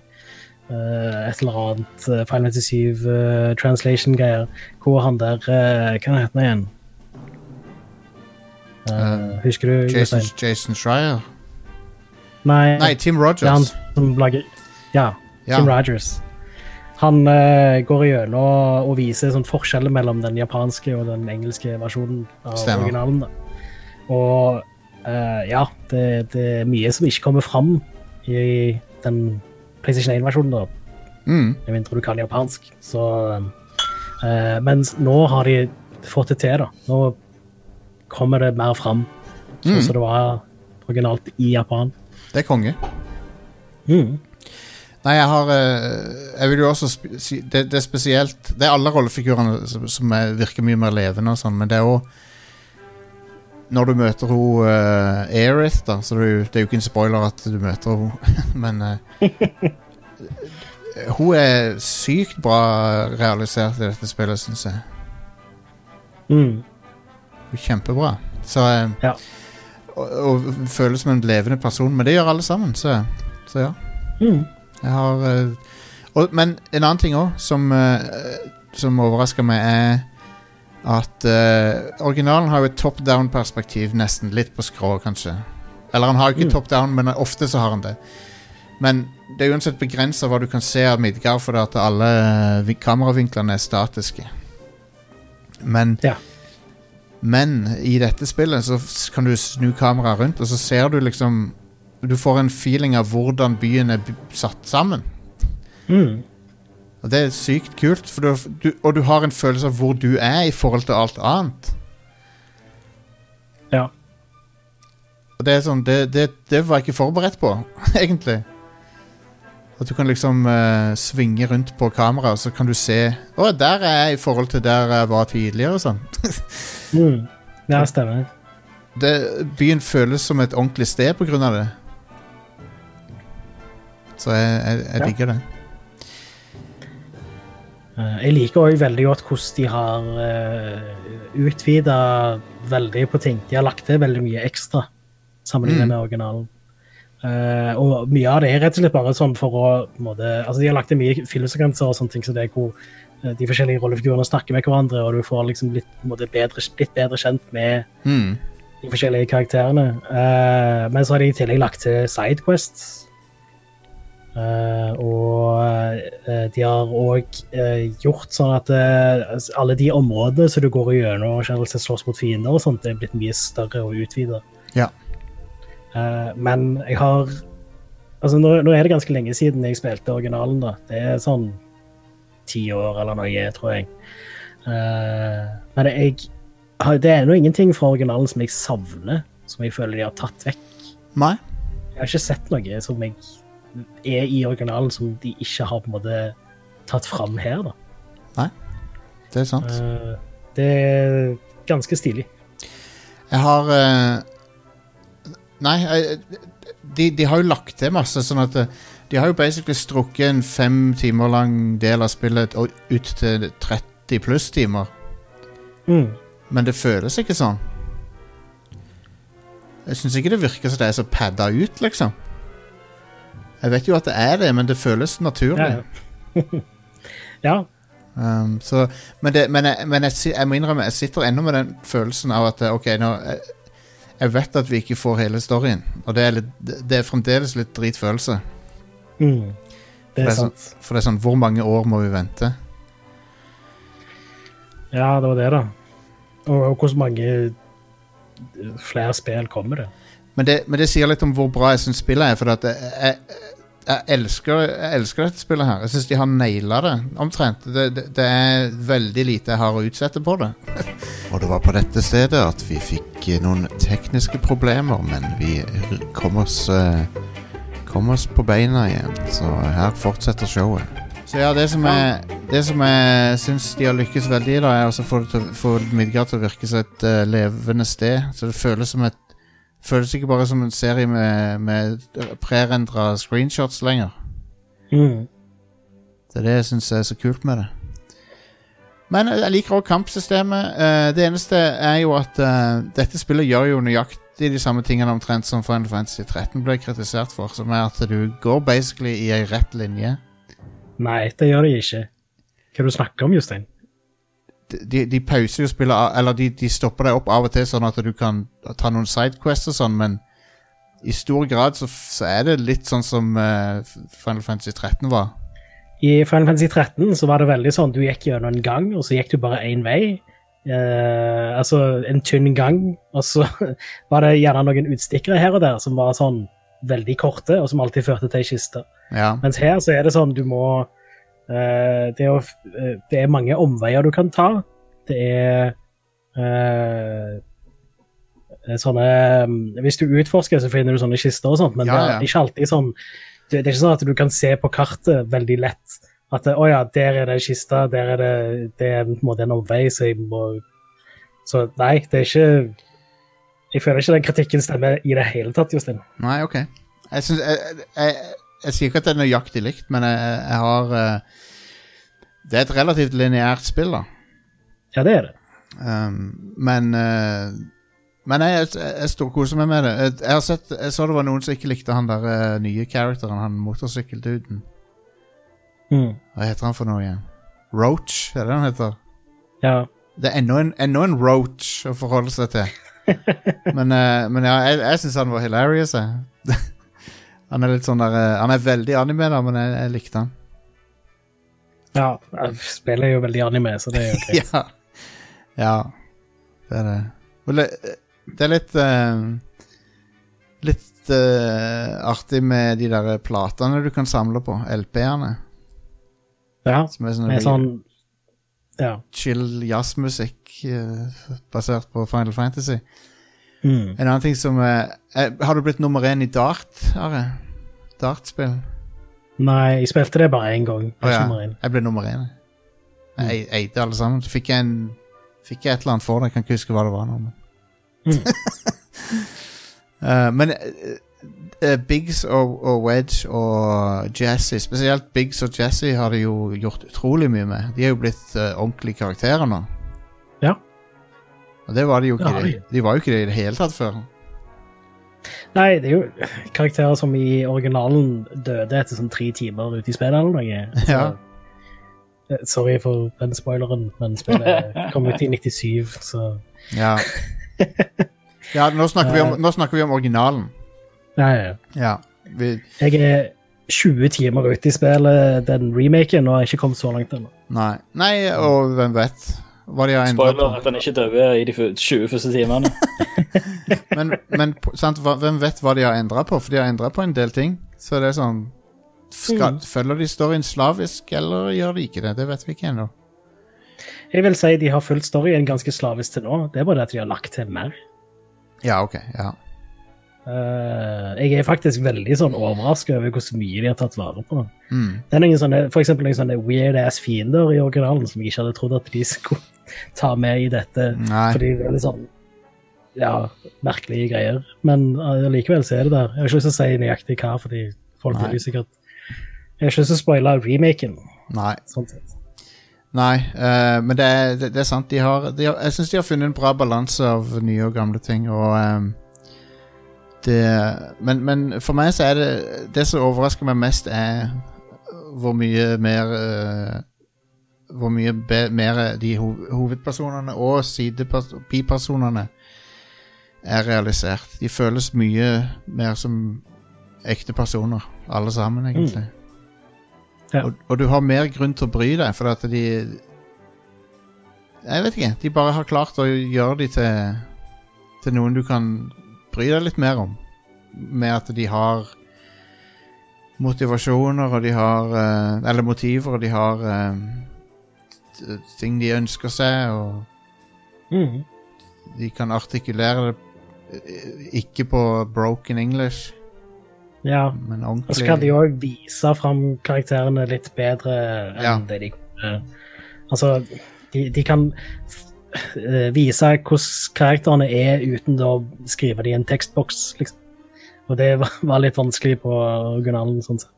et eller annet uh, Final Fantasy 7 eh, translation-greier, hvor han der eh, Hva heter han igjen? Eh, Eh, husker du? Jason, Jason Schreier Nei, Nei, Tim er han Rogers. som lager Ja, Ja. Tim Rogers. Han uh, går gjennom og viser sånn forskjeller mellom den japanske og den engelske versjonen av Stemmer. originalen. Da. Og uh, ja, det, det er mye som ikke kommer fram i den PlayStation 1-versjonen, da. Mm. Med mindre du kan japansk. Så uh, Mens nå har de fått det til, da. Nå kommer det mer fram, sånn Mm. som det var originalt i Japan. Det er konge. Mm. Nei, jeg har eh, Jeg vil jo også si det, det er spesielt Det er alle rollefigurene som, som er, virker mye mer levende og sånn, men det er òg Når du møter hun uh, Aerith, da, så det jo, det er jo ikke en spoiler at du møter henne, men uh, Hun er sykt bra realisert i dette spillet, syns jeg. Mm. Hun er Kjempebra. Så uh, Ja. og, og føles som en levende person, men det gjør alle sammen, så, så ja. Mm. Jeg har eh, og, Men en annen ting òg som, som overrasker meg, er at uh, originalen har jo et top down-perspektiv, nesten. Litt på skrå, kanskje. Eller han har jo ikke Mm. top down, men ofte så har han det. Men det er uansett begrensa hva du kan se av Midgard, fordi at alle eh, kameravinklene er statiske. Men Ja. Men i dette spillet så kan du snu kameraet rundt, og så ser du liksom Du får en feeling av hvordan byen er satt sammen. Mm. Og det er sykt kult, for du, du, og du har en følelse av hvor du er i forhold til alt annet. Ja. Og det er sånn Det, det, det var jeg ikke forberedt på, egentlig. At du kan liksom uh, svinge rundt på kameraet, så kan du se Å, der er jeg i forhold til der jeg var tidligere, og sånn. Mm. Ja, stemmer. Det, byen føles som et ordentlig sted på grunn av det. Så jeg, jeg, jeg Ja. digger det. Eh, Jeg liker òg veldig godt hvordan de har uh, utvida veldig på ting. De har lagt til veldig mye ekstra sammenlignet Mm. med originalen. Eh, og mye av det er rett og slett bare sånn for å måte, altså De har lagt til mye filmsekvenser og sånne ting, så det er hvor eh, de forskjellige rollefigurene snakker med hverandre, og du får liksom blitt, på måte, bedre, blitt bedre kjent med Mm. de forskjellige karakterene. Eh, men så har de i tillegg lagt til sidequests. Eh, og eh, de har òg gjort sånn at eh, alle de områdene som du går gjennom og generelt sett slåss mot fiender, og sånt, det er blitt mye større og utvida. Ja. men jeg har Altså, nå, nå er det ganske lenge siden jeg spilte originalen, da. Det er sånn ti år eller noe, tror jeg. Uh, men jeg det er nå ingenting fra originalen som jeg savner, som jeg føler de har tatt vekk. Nei? Jeg har ikke sett noe som jeg er i originalen som de ikke har på en måte tatt fram her, da. Nei, Det er sant. Uh, det er ganske stilig. Jeg har uh, Nei, jeg, de, de har jo lagt til masse, sånn at eh, De har jo basically strukket en fem timer lang del av spillet og ut til 30 pluss timer. Mm. Men det føles ikke sånn. Jeg syns ikke det virker som det er så padda ut, liksom. Jeg vet jo at det er det, men det føles naturlig. Ja, ja. ja. Um, så, men det, men, jeg, men jeg, jeg må innrømme, jeg sitter ennå med den følelsen av at eh, OK, nå Jeg, jeg vet at vi ikke får hele storyen, og det er, litt, det det er fremdeles litt dritfølelse. Mm. Det Det er sant. sånn- sant. For det er sånn, hvor mange år må vi vente? Ja, det var det, da. Og, og hvor mange flere spill kommer det? Men det, men det sier litt om hvor bra jeg syns spillet er. For at jeg, jeg, jeg, elsker, jeg elsker dette spillet her. Jeg syns de har naila det, omtrent. Det, det, det er veldig lite jeg har å utsette på det. Og det var på dette stedet at vi fikk eh, noen tekniske problemer, men vi kom oss, eh, kom oss på beina igjen. Så her fortsetter showet. Så ja, det som jeg, det som jeg syns de har lykkes veldig i, da, er å få få Midgard til å virke som et uh, levende sted. Så det føles som et Føles ikke bare som en serie med, med prerendra screenshots lenger. Mm. Det er det jeg syns er så kult med det. Men jeg liker også kampsystemet. Eh, det eneste er jo at eh, dette spillet gjør jo nøyaktig de samme tingene omtrent som Final Fantasy 13 ble kritisert for, som er at du går basically i ei rett linje. Nei, det gjør de ikke. Hva er det du snakker om, Jostein? De, de pauser jo spillet, eller de, de stopper deg opp av og til sånn at du kan ta noen sidequests og sånn, men i stor grad så, så er det litt sånn som uh, Final Fantasy 13 var. I Final Fantasy 13 så var det veldig sånn du gikk gjennom en gang, og så gikk du bare én vei. Uh, altså en tynn gang, og så var det gjerne noen utstikkere her og der som var sånn veldig korte, og som alltid førte til ei kiste. Ja. Mens her så er det sånn du må det, er, eh, det er mange omveier du kan ta. Det er eh, sånne mm, Hvis du utforsker, så finner du sånne kister og sånt, men Ja, det er ikke alltid sånn det, er ikke sånn at du kan se på kartet veldig lett at å ja, der er det en kiste, der er det, det er på en måte en omvei, så jeg må Så nei, det er ikke Jeg føler ikke den kritikken stemmer i det hele tatt, Jostein. Nei, ok. Jeg, syns- jeg, jeg, jeg, sier ikke at det er nøyaktig likt, men jeg, jeg har eh, Det er et relativt lineært spill, da. Ja, det er det. Um, men eh, Men jeg, jeg, jeg storkoser meg med det. Jeg, jeg, har sett, jeg så det var noen som ikke likte han der eh, nye characteren, han motorsykkelduden. Mm. Hva heter han for noe igjen? Roach, er det det han heter? Ja. Det er ennå en, en roach å forholde seg til. men, eh, men ja, jeg, jeg syns han var hilarious, jeg. han er litt sånn der eh, Han er veldig anime, da, men jeg, jeg likte han. ja. jeg Spiller jo veldig anime, så det er jo greit. ja. ja. Det er det. Det, er litt uh, Litt uh, artig med de der platene du kan samle på. LP-ene. Ja, Som er sånn, sånn Ja. chill jazzmusikk uh, basert på Final Fantasy. Mm. En annen ting som eh, er Har du blitt nummer én i dart, Are? Dartspill? Nei, jeg spilte det bare én gang. Oh, ja. Jeg ble nummer én. jeg. Jeg eide alle sammen. Så fikk jeg, en, fikk jeg et eller annet for det. Jeg kan ikke huske hva det var nå. Men, Eh, men eh, eh, Biggs og, og Wedge og Jesse, spesielt Biggs og Jesse, har de jo gjort utrolig mye med. De er jo blitt uh, ordentlige karakterer nå. Ja. Og det var de jo ikke. de. de. de var jo ikke det i det hele tatt før. Nei, det er jo karakterer som i originalen døde etter sånn tre timer ute i spillet eller noe. Ja. eh, Sorry for den spoileren, men spillet kom ut i 97, så Ja. ja nå, snakker vi om, nå snakker vi om originalen. Ja, ja. ja. Ja. Vi, Jeg er 20 timer ute i spillet, den remaken, og har ikke kommet så langt ennå. nei. nei, og hvem vet Spoiler at han ikke dør i de 20 første timene. Men, men sant, hva, hvem vet hva de har endret på? For de har endret på en del ting. Så det er sånn skal, Følger de storyen slavisk, eller gjør de ikke det? Det vet vi ikke ennå. Jeg vil si de har fulgt storyen ganske slavisk til nå. Det er bare det at de har lagt til mer. Ja, ok. Ja. Uh, jeg er faktisk veldig sånn overrasket over hvor mye de har tatt vare på. Mm. Det er noen sånne, for eksempel noen sånne weird ass fiender i originalen som jeg ikke hadde trodd at de skulle ta med i dette. Nei. Fordi det er litt sånn ja, merkelige greier. Men uh, likevel så er det der. Jeg har ikke lyst til å si nøyaktig hva, fordi folk Nei. vil jo sikkert Jeg har ikke lyst til å spoile remaken. Nei. sånn sett. Nei, uh, men det er, det, er sant. De har, de har, jeg syns de har funnet en bra balanse av nye og gamle ting. Og Um, det men, men for meg så er det Det som overrasker meg mest, er hvor mye mer eh, Hvor mye mer de hov, hovedpersonene og bipersonene er realisert. De føles mye mer som ekte personer, alle sammen, egentlig. Ja. Og, og du har mer grunn til å bry deg, for at de Jeg vet ikke. De bare har klart å gjøre de til, til noen du kan bry deg litt mer om. Med at de har motivasjoner, og de har eh, Eller motiver, og de har eh, ting de ønsker seg, og mm. de kan artikulere det eh, ikke på broken English, Ja. men Og så kan de òg vise fram karakterene litt bedre enn Ja. det de kunne. Altså, de, de kan eh, vise hvordan karakterene er uten å skrive det i en tekstboks, liksom. Og det var, litt vanskelig på originalen, sånn sett.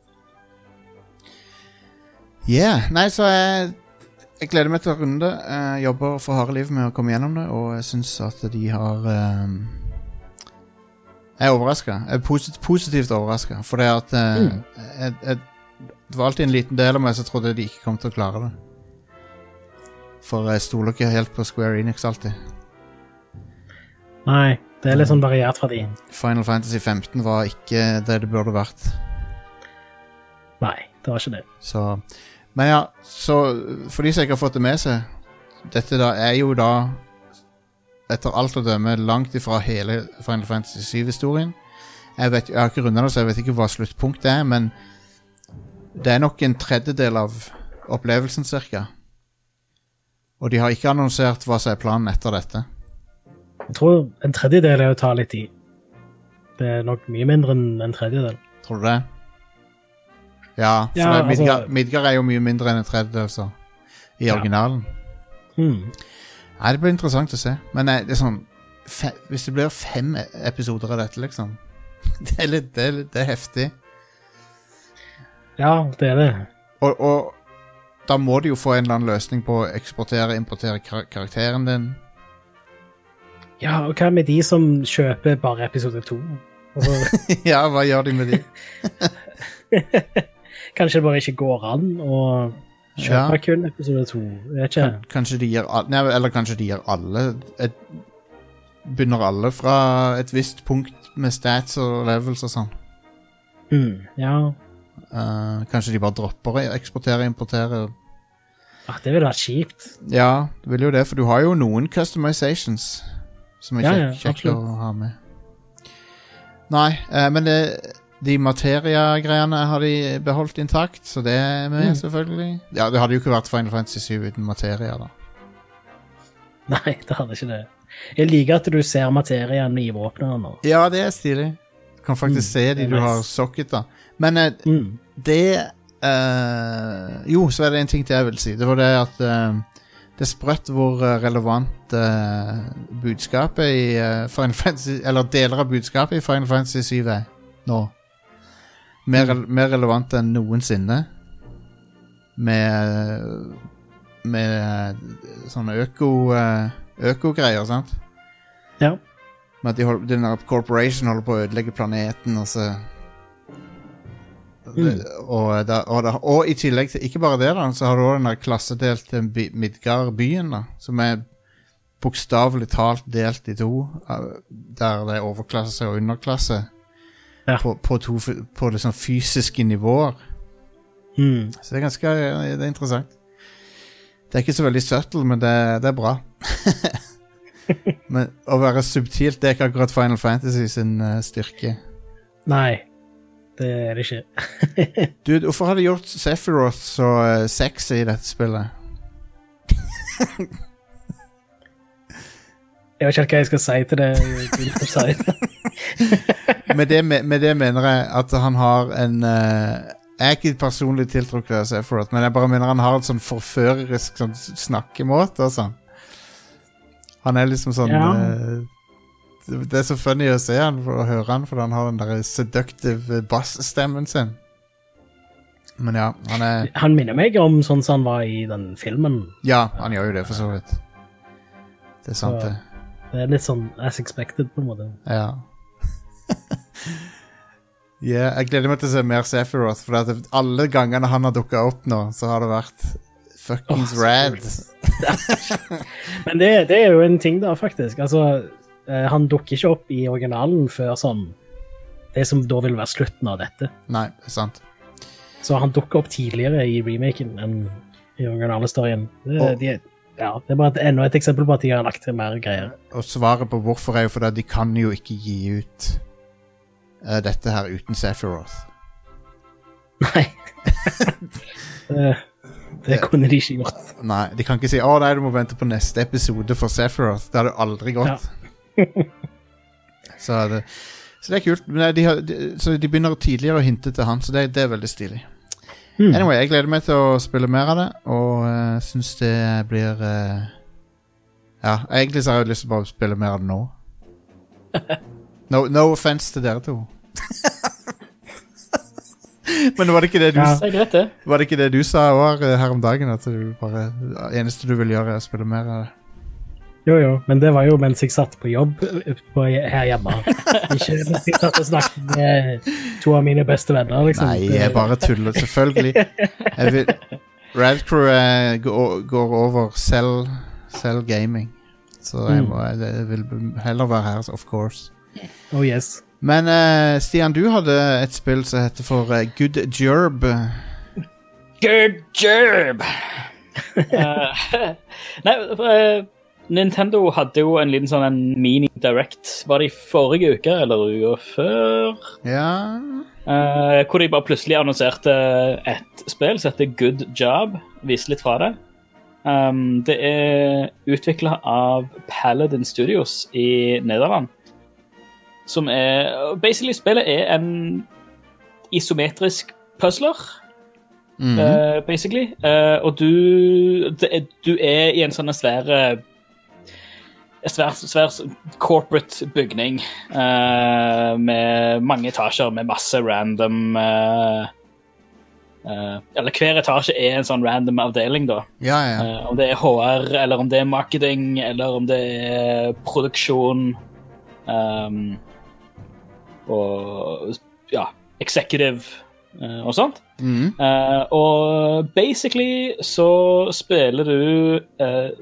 Yeah, nei, så jeg, jeg gleder meg til å runde. Jeg jobber for harde liv med å komme gjennom det, og jeg syns at de har um... Jeg er overraska. Jeg er posit positivt overraska, for det at eh, Mm. jeg, jeg, Det var alltid en liten del av meg som trodde de ikke kom til å klare det. For jeg stoler ikke helt på Square Enix alltid. Nei, det er litt sånn variert fra de. Final Fantasy 15 var ikke det det burde vært. Nei, det var ikke det. Så Men ja, så for de som ikke har fått det med seg Dette da er jo da etter alt å dømme langt ifra hele Final Fantasy 7-historien. Jeg, vet- jeg har ikke runda det, så jeg vet ikke hva sluttpunktet er, men det er nok en tredjedel av opplevelsen, cirka. Og de har ikke annonsert hva som er planen etter dette. Jeg tror en tredjedel er å ta litt i. Det er nok mye mindre enn en tredjedel. Tror du det? Ja, Ja, er Midgard, altså- Midgard er jo mye mindre enn en tredjedel, så. I Ja. originalen. Hmm. Nei, det blir interessant å se. Men det er sånn fe, Hvis det blir fem e- episoder av dette, liksom Det er litt, det er, litt, det er heftig. Ja, det er det. Og, og da må du jo få en eller annen løsning på å eksportere importere kar karakteren din. Ja, og hva med de som kjøper bare episode to? Altså, ja, hva gjør de med de? kanskje det bare ikke går an å kjøpe Ja. kun episode to? Kanskje de gir alle eller kanskje de gir alle et, Begynner alle fra et visst punkt med stats og levels og sånn. Mm, Ja, Uh, kanskje de bare dropper å eksportere og importere. ah, det ville vært kjipt. Ja, det vil jo det, for du har jo noen customizations som er Ja, kjekk, ja, å ha med. Nei, uh, men det, de materia-greiene har de beholdt intakt, så det er med, Mm. selvfølgelig. Ja, Det hadde jo ikke vært Final Fantasy 7 uten materia, da. Nei, det hadde ikke det. Jeg liker at du ser materien i våpnene nå. Ja, det er stilig. Du kan faktisk Mm, se de du nice. har socket, da. Men eh, Mm. det eh, Jo, så er det en ting til jeg vil si. Det var det at eh, det er sprøtt hvor eh, relevant eh, budskapet i eh, Final Fantasy Eller deler av budskapet i Final Fantasy 7 er nå. Mer, mer relevant enn noensinne. Med Med eh, sånne øko eh, økogreier, sant? Ja. Med at de hold, den der corporation holder på å ødelegge planeten, og så Mm. og, da, og, da, og i tillegg til Ikke bare det, da, så har du også den der klassedelte by, Midgard-byen, da, som er bokstavelig talt delt i to. eh, Der det er overklasse og underklasse. Ja. På, på, to, på, det sånn fysiske nivåer. Mm. Så det er ganske det er interessant. Det er ikke så veldig subtle, men det, det er bra. men å være subtilt, det er ikke akkurat Final Fantasy sin eh, styrke. Nei, det er det ikke. Dude, hvorfor har de gjort Sephiroth så eh, sexy i dette spillet? Jeg vet ikke helt hva jeg skal si til det. Med det, med det mener jeg at han har en uh, Jeg er ikke personlig tiltrukket av Sephiroth, men jeg bare mener han har en sånn forførerisk sånn snakkemåte og sånn. Han er liksom sånn Ja. uh, det- er så funny å se han og høre han, for han har den der seductive bass-stemmen sin. Men ja, han er Han minner meg om sånn som han var i den filmen. Ja, han gjør jo det, for så vidt. Det er sant, det. Det er litt sånn as expected, på en måte. Ja. Ja, jeg gleder meg til å se mer Sephiroth, for alle gangene han har dukka opp nå, så har det vært fuckings oh, rad. Men det, det er jo en ting, da, faktisk. Altså, eh, han dukker ikke opp i originalen før sånn Det som da vil være slutten av dette. Nei, det er sant. Så han dukker opp tidligere i remaken enn i originalhistorien. Det, Og- de, ja, det er bare et, enda et eksempel på at de har lagt til mer greier. Og svaret på hvorfor er jo fordi de kan jo ikke gi ut uh, dette her uten Sephiroth. Nei. det, det kunne de ikke gjort. Nei, de kan ikke si 'Å nei, du må vente på neste episode for Sephiroth'. Det hadde aldri gått. så, det, så det er kult. Men de, har, de, så de begynner tidligere å hinte til han, så det, det er veldig stilig. Hmm. Anyway, jeg gleder meg til å spille mer av det, og uh, syns det blir uh, Ja, egentlig så har jeg lyst til å bare spille mer av det nå. No, no offense til dere to. Men var det ikke det du, Ja. Det er det. var det, ikke det du sa eh, her om dagen? At bare, det eneste du vil gjøre, er å spille mer av det? Jo, jo, men det var jo mens jeg satt på jobb på, her hjemme. Ikke mens jeg satt og snakket med to av mine beste venner, liksom. Nei, jeg bare tuller. Selvfølgelig. Jeg vil, Radcrew eh, går, går over selv, selv gaming. Så jeg, Mm. må, jeg vil heller være her, of course. Oh yes. Men uh, Stian, du hadde et spill som heter for eh, Good Jerb. Good Jerb! uh, nei, eh, Nintendo hadde jo en liten sånn en mini-direct. Var det i forrige uke eller uka før? Ja Eh, hvor de bare plutselig annonserte et spill som heter Good Job. Viste litt fra det. Um, det er utvikla av Paladin Studios i Nederland. Som er Basically, spillet er en isometrisk puzzler, Mm -hmm. uh, basically. Uh, og du, det du er i en sånn svær svær, svær corporate bygning uh, med mange etasjer med masse random uh, uh, Eller hver etasje er en sånn random avdeling, da. Ja, ja. Om det er HR, eller om det er marketing, eller om det er produksjon. Um, og ja, executive og sånt. Eh, og basically så spiller du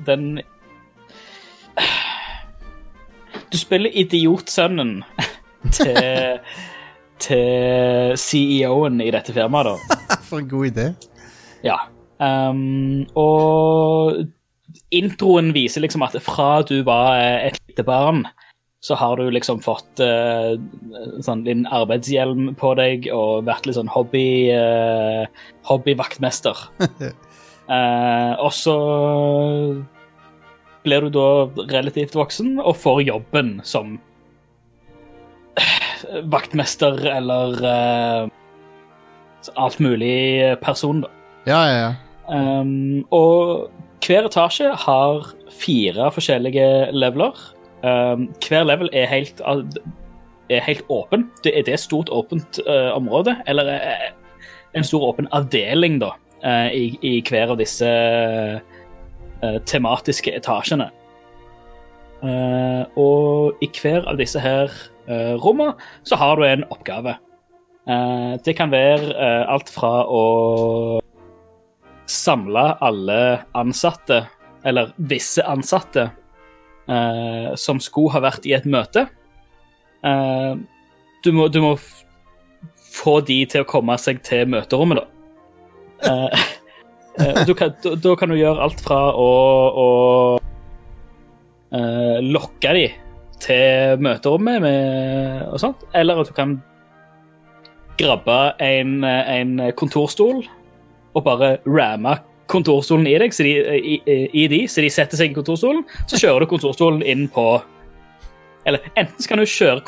den Du spiller idiotsønnen til, til CEO-en i dette firmaet, da. For en god idé. Ja. Um, og introen viser liksom at fra du var et lite barn, så har du liksom fått uh, sånn din arbeidshjelm på deg og vært litt sånn hobby uh, hobbyvaktmester. uh, og så blir du da relativt voksen og får jobben som vaktmester eller uh, alt mulig person, da. Ja, ja, ja. Um, og hver etasje har fire forskjellige leveler. Um, hver level er helt, er helt åpen. Det er det et stort åpent uh, område, eller uh, en stor åpen avdeling, da, i, i hver av disse uh, tematiske etasjene. Uh, og i hver av disse her uh, rommene så har du en oppgave. Det kan være alt fra å samle alle ansatte, eller visse ansatte, eh, som skulle ha vært i et møte. Eh, du, må, du må få de til å komme seg til møterommet, da. Eh, kan, da, kan du gjøre alt fra å, å uh, lokke de til møterommet med, og sånt, eller at du kan grabbe en, en kontorstol og bare ramme kontorstolen i deg, de, i, i de, så de setter seg i kontorstolen. Så kjører du kontorstolen inn på Eller enten så kan du kjøre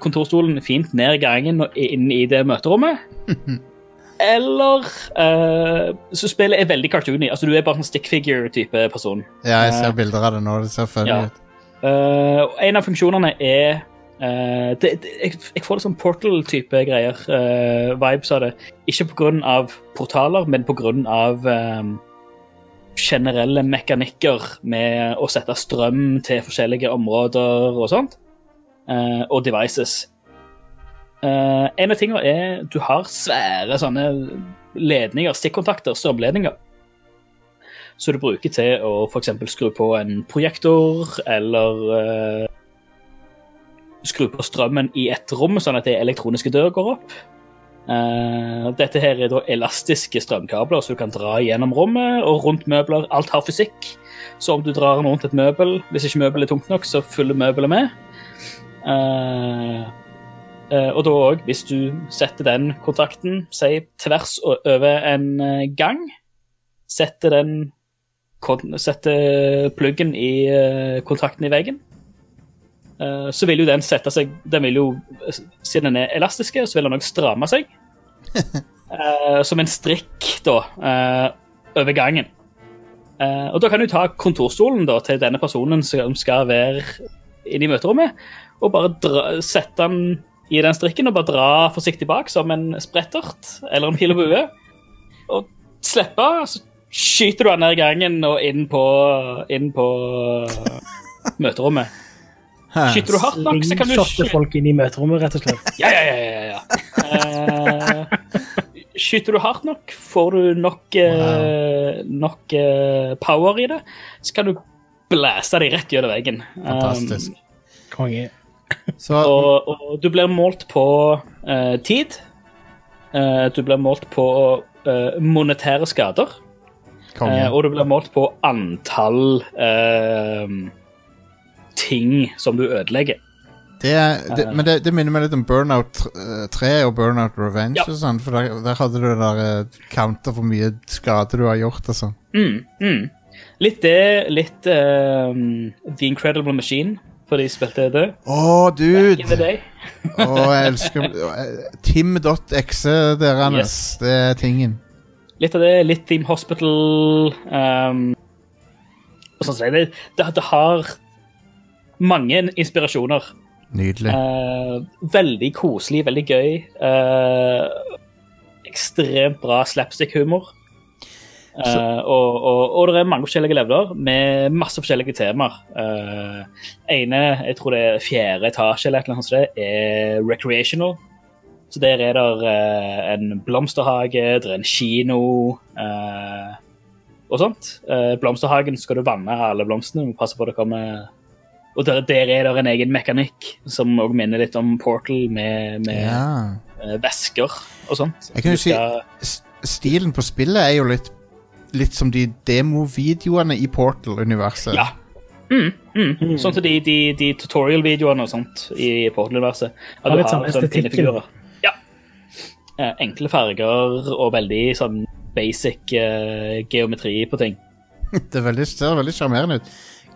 kontorstolen fint ned i gangen og inn i det møterommet. Eller uh, Så spillet er veldig cartoony. Altså, du er bare en stick figure-type person. Ja, jeg ser ser bilder av det nå. Det ser funny ja. ut. Uh, en av funksjonene er det, det, jeg, jeg får litt sånn Portal-type greier. vibes av det. Ikke pga. portaler, men pga. Um, generelle mekanikker med å sette strøm til forskjellige områder og sånt. og devices. Eh, en av tingene er du har svære sånne ledninger, stikkontakter, strømledninger. Så du bruker til å f.eks. skru på en projektor, eller uh, skru på strømmen i et rom, sånn at det elektroniske dør går opp. Uh, dette her er da elastiske strømkabler, så du kan dra gjennom rommet og rundt møbler. Alt har fysikk, så om du drar den rundt et møbel, hvis ikke møbelet er tungt nok, så følger møbelet med. Eh, og da òg, hvis du setter den kontakten, si tvers over en eh, gang, setter den setter pluggen i eh, kontakten i veggen, eh, så vil jo den sette seg Den vil jo, siden den er elastisk, så vil den òg stramme seg. Eh, som en strikk, da, eh, over gangen. Eh, og da kan du ta kontorstolen da, til denne personen som skal være inne i møterommet, og bare dra, sette den i den strikken og bare dra forsiktig bak som en sprettert eller en pil og bue. Og slippe, så skyter du den ned i gangen og inn på, inn på møterommet. Hæ. Skyter du hardt nok, så kan du Shotte folk inn i møterommet, rett og slett. Ja, ja, ja. ja, ja. Eh, skyter du hardt nok, får du nok, wow. nok eh, power i det, så kan du blæse dem rett gjennom veggen. Fantastisk. Konge. Så Og, og du blir målt på eh, tid. Eh, du blir målt på eh, monetære skader. Eh, og du blir målt på antall eh, ting som du ødelegger. Det er, det, men det, det minner meg litt om Burnout eh, 3 og Burnout Revenge Ja. og sånn, for der, der hadde du der eh, counter for mye skade du har gjort og sånn. Mm, mm. Litt det, litt eh, The Incredible Machine, for de spilte det. Å, dude! Å, jeg elsker Tim.exe, dere. Yes. Det er tingen. Litt av det, litt Team Hospital um, og sånn det, det. Det har mange inspirasjoner. Nydelig. Uh, veldig koselig, veldig gøy. Uh, ekstremt bra slapstick-humor. Eh, og, og, og det er mange forskjellige leveler med masse forskjellige temaer. Uh, ene, jeg tror det er fjerde etasje, eller noe sånt, er recreational. Så der er det uh, en blomsterhage, det er en kino uh, og sånt. Eh, blomsterhagen skal du vanne alle blomstene, må passe på det kommer Og der, der er det en egen mekanikk som også minner litt om Portal, med, med Ja. eh, væsker og sånt. Jeg kan jo si Stilen på spillet er jo litt Litt som de demovideoene i Portal-universet. Ja. Mm, mm. Sånn som de, de, de tutorial-videoene og sånt i Portal-universet. At Har du litt sånn sånne fine estetikken. figurer. Ja. Eh, enkle farger og veldig sånn basic eh, geometri på ting. Det er veldig, ser veldig sjarmerende ut.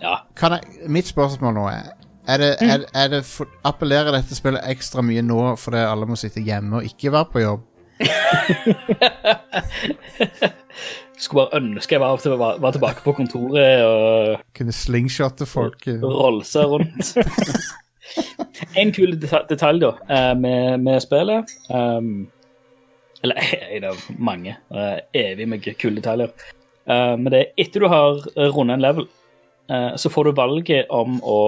Ja. Kan jeg, mitt spørsmål nå er er det, er, er det for, Appellerer dette spillet ekstra mye nå fordi alle må sitte hjemme og ikke være på jobb? Skulle bare ønske jeg var, var, var tilbake på kontoret og Kunne slingshotte folk? rolse rundt. en kul deta- detalj da, eh, med, med spillet um, Eller en av mange. Uh, evig med kule detaljer. Uh, men det er etter du har rundet en level, uh, så får du valget om å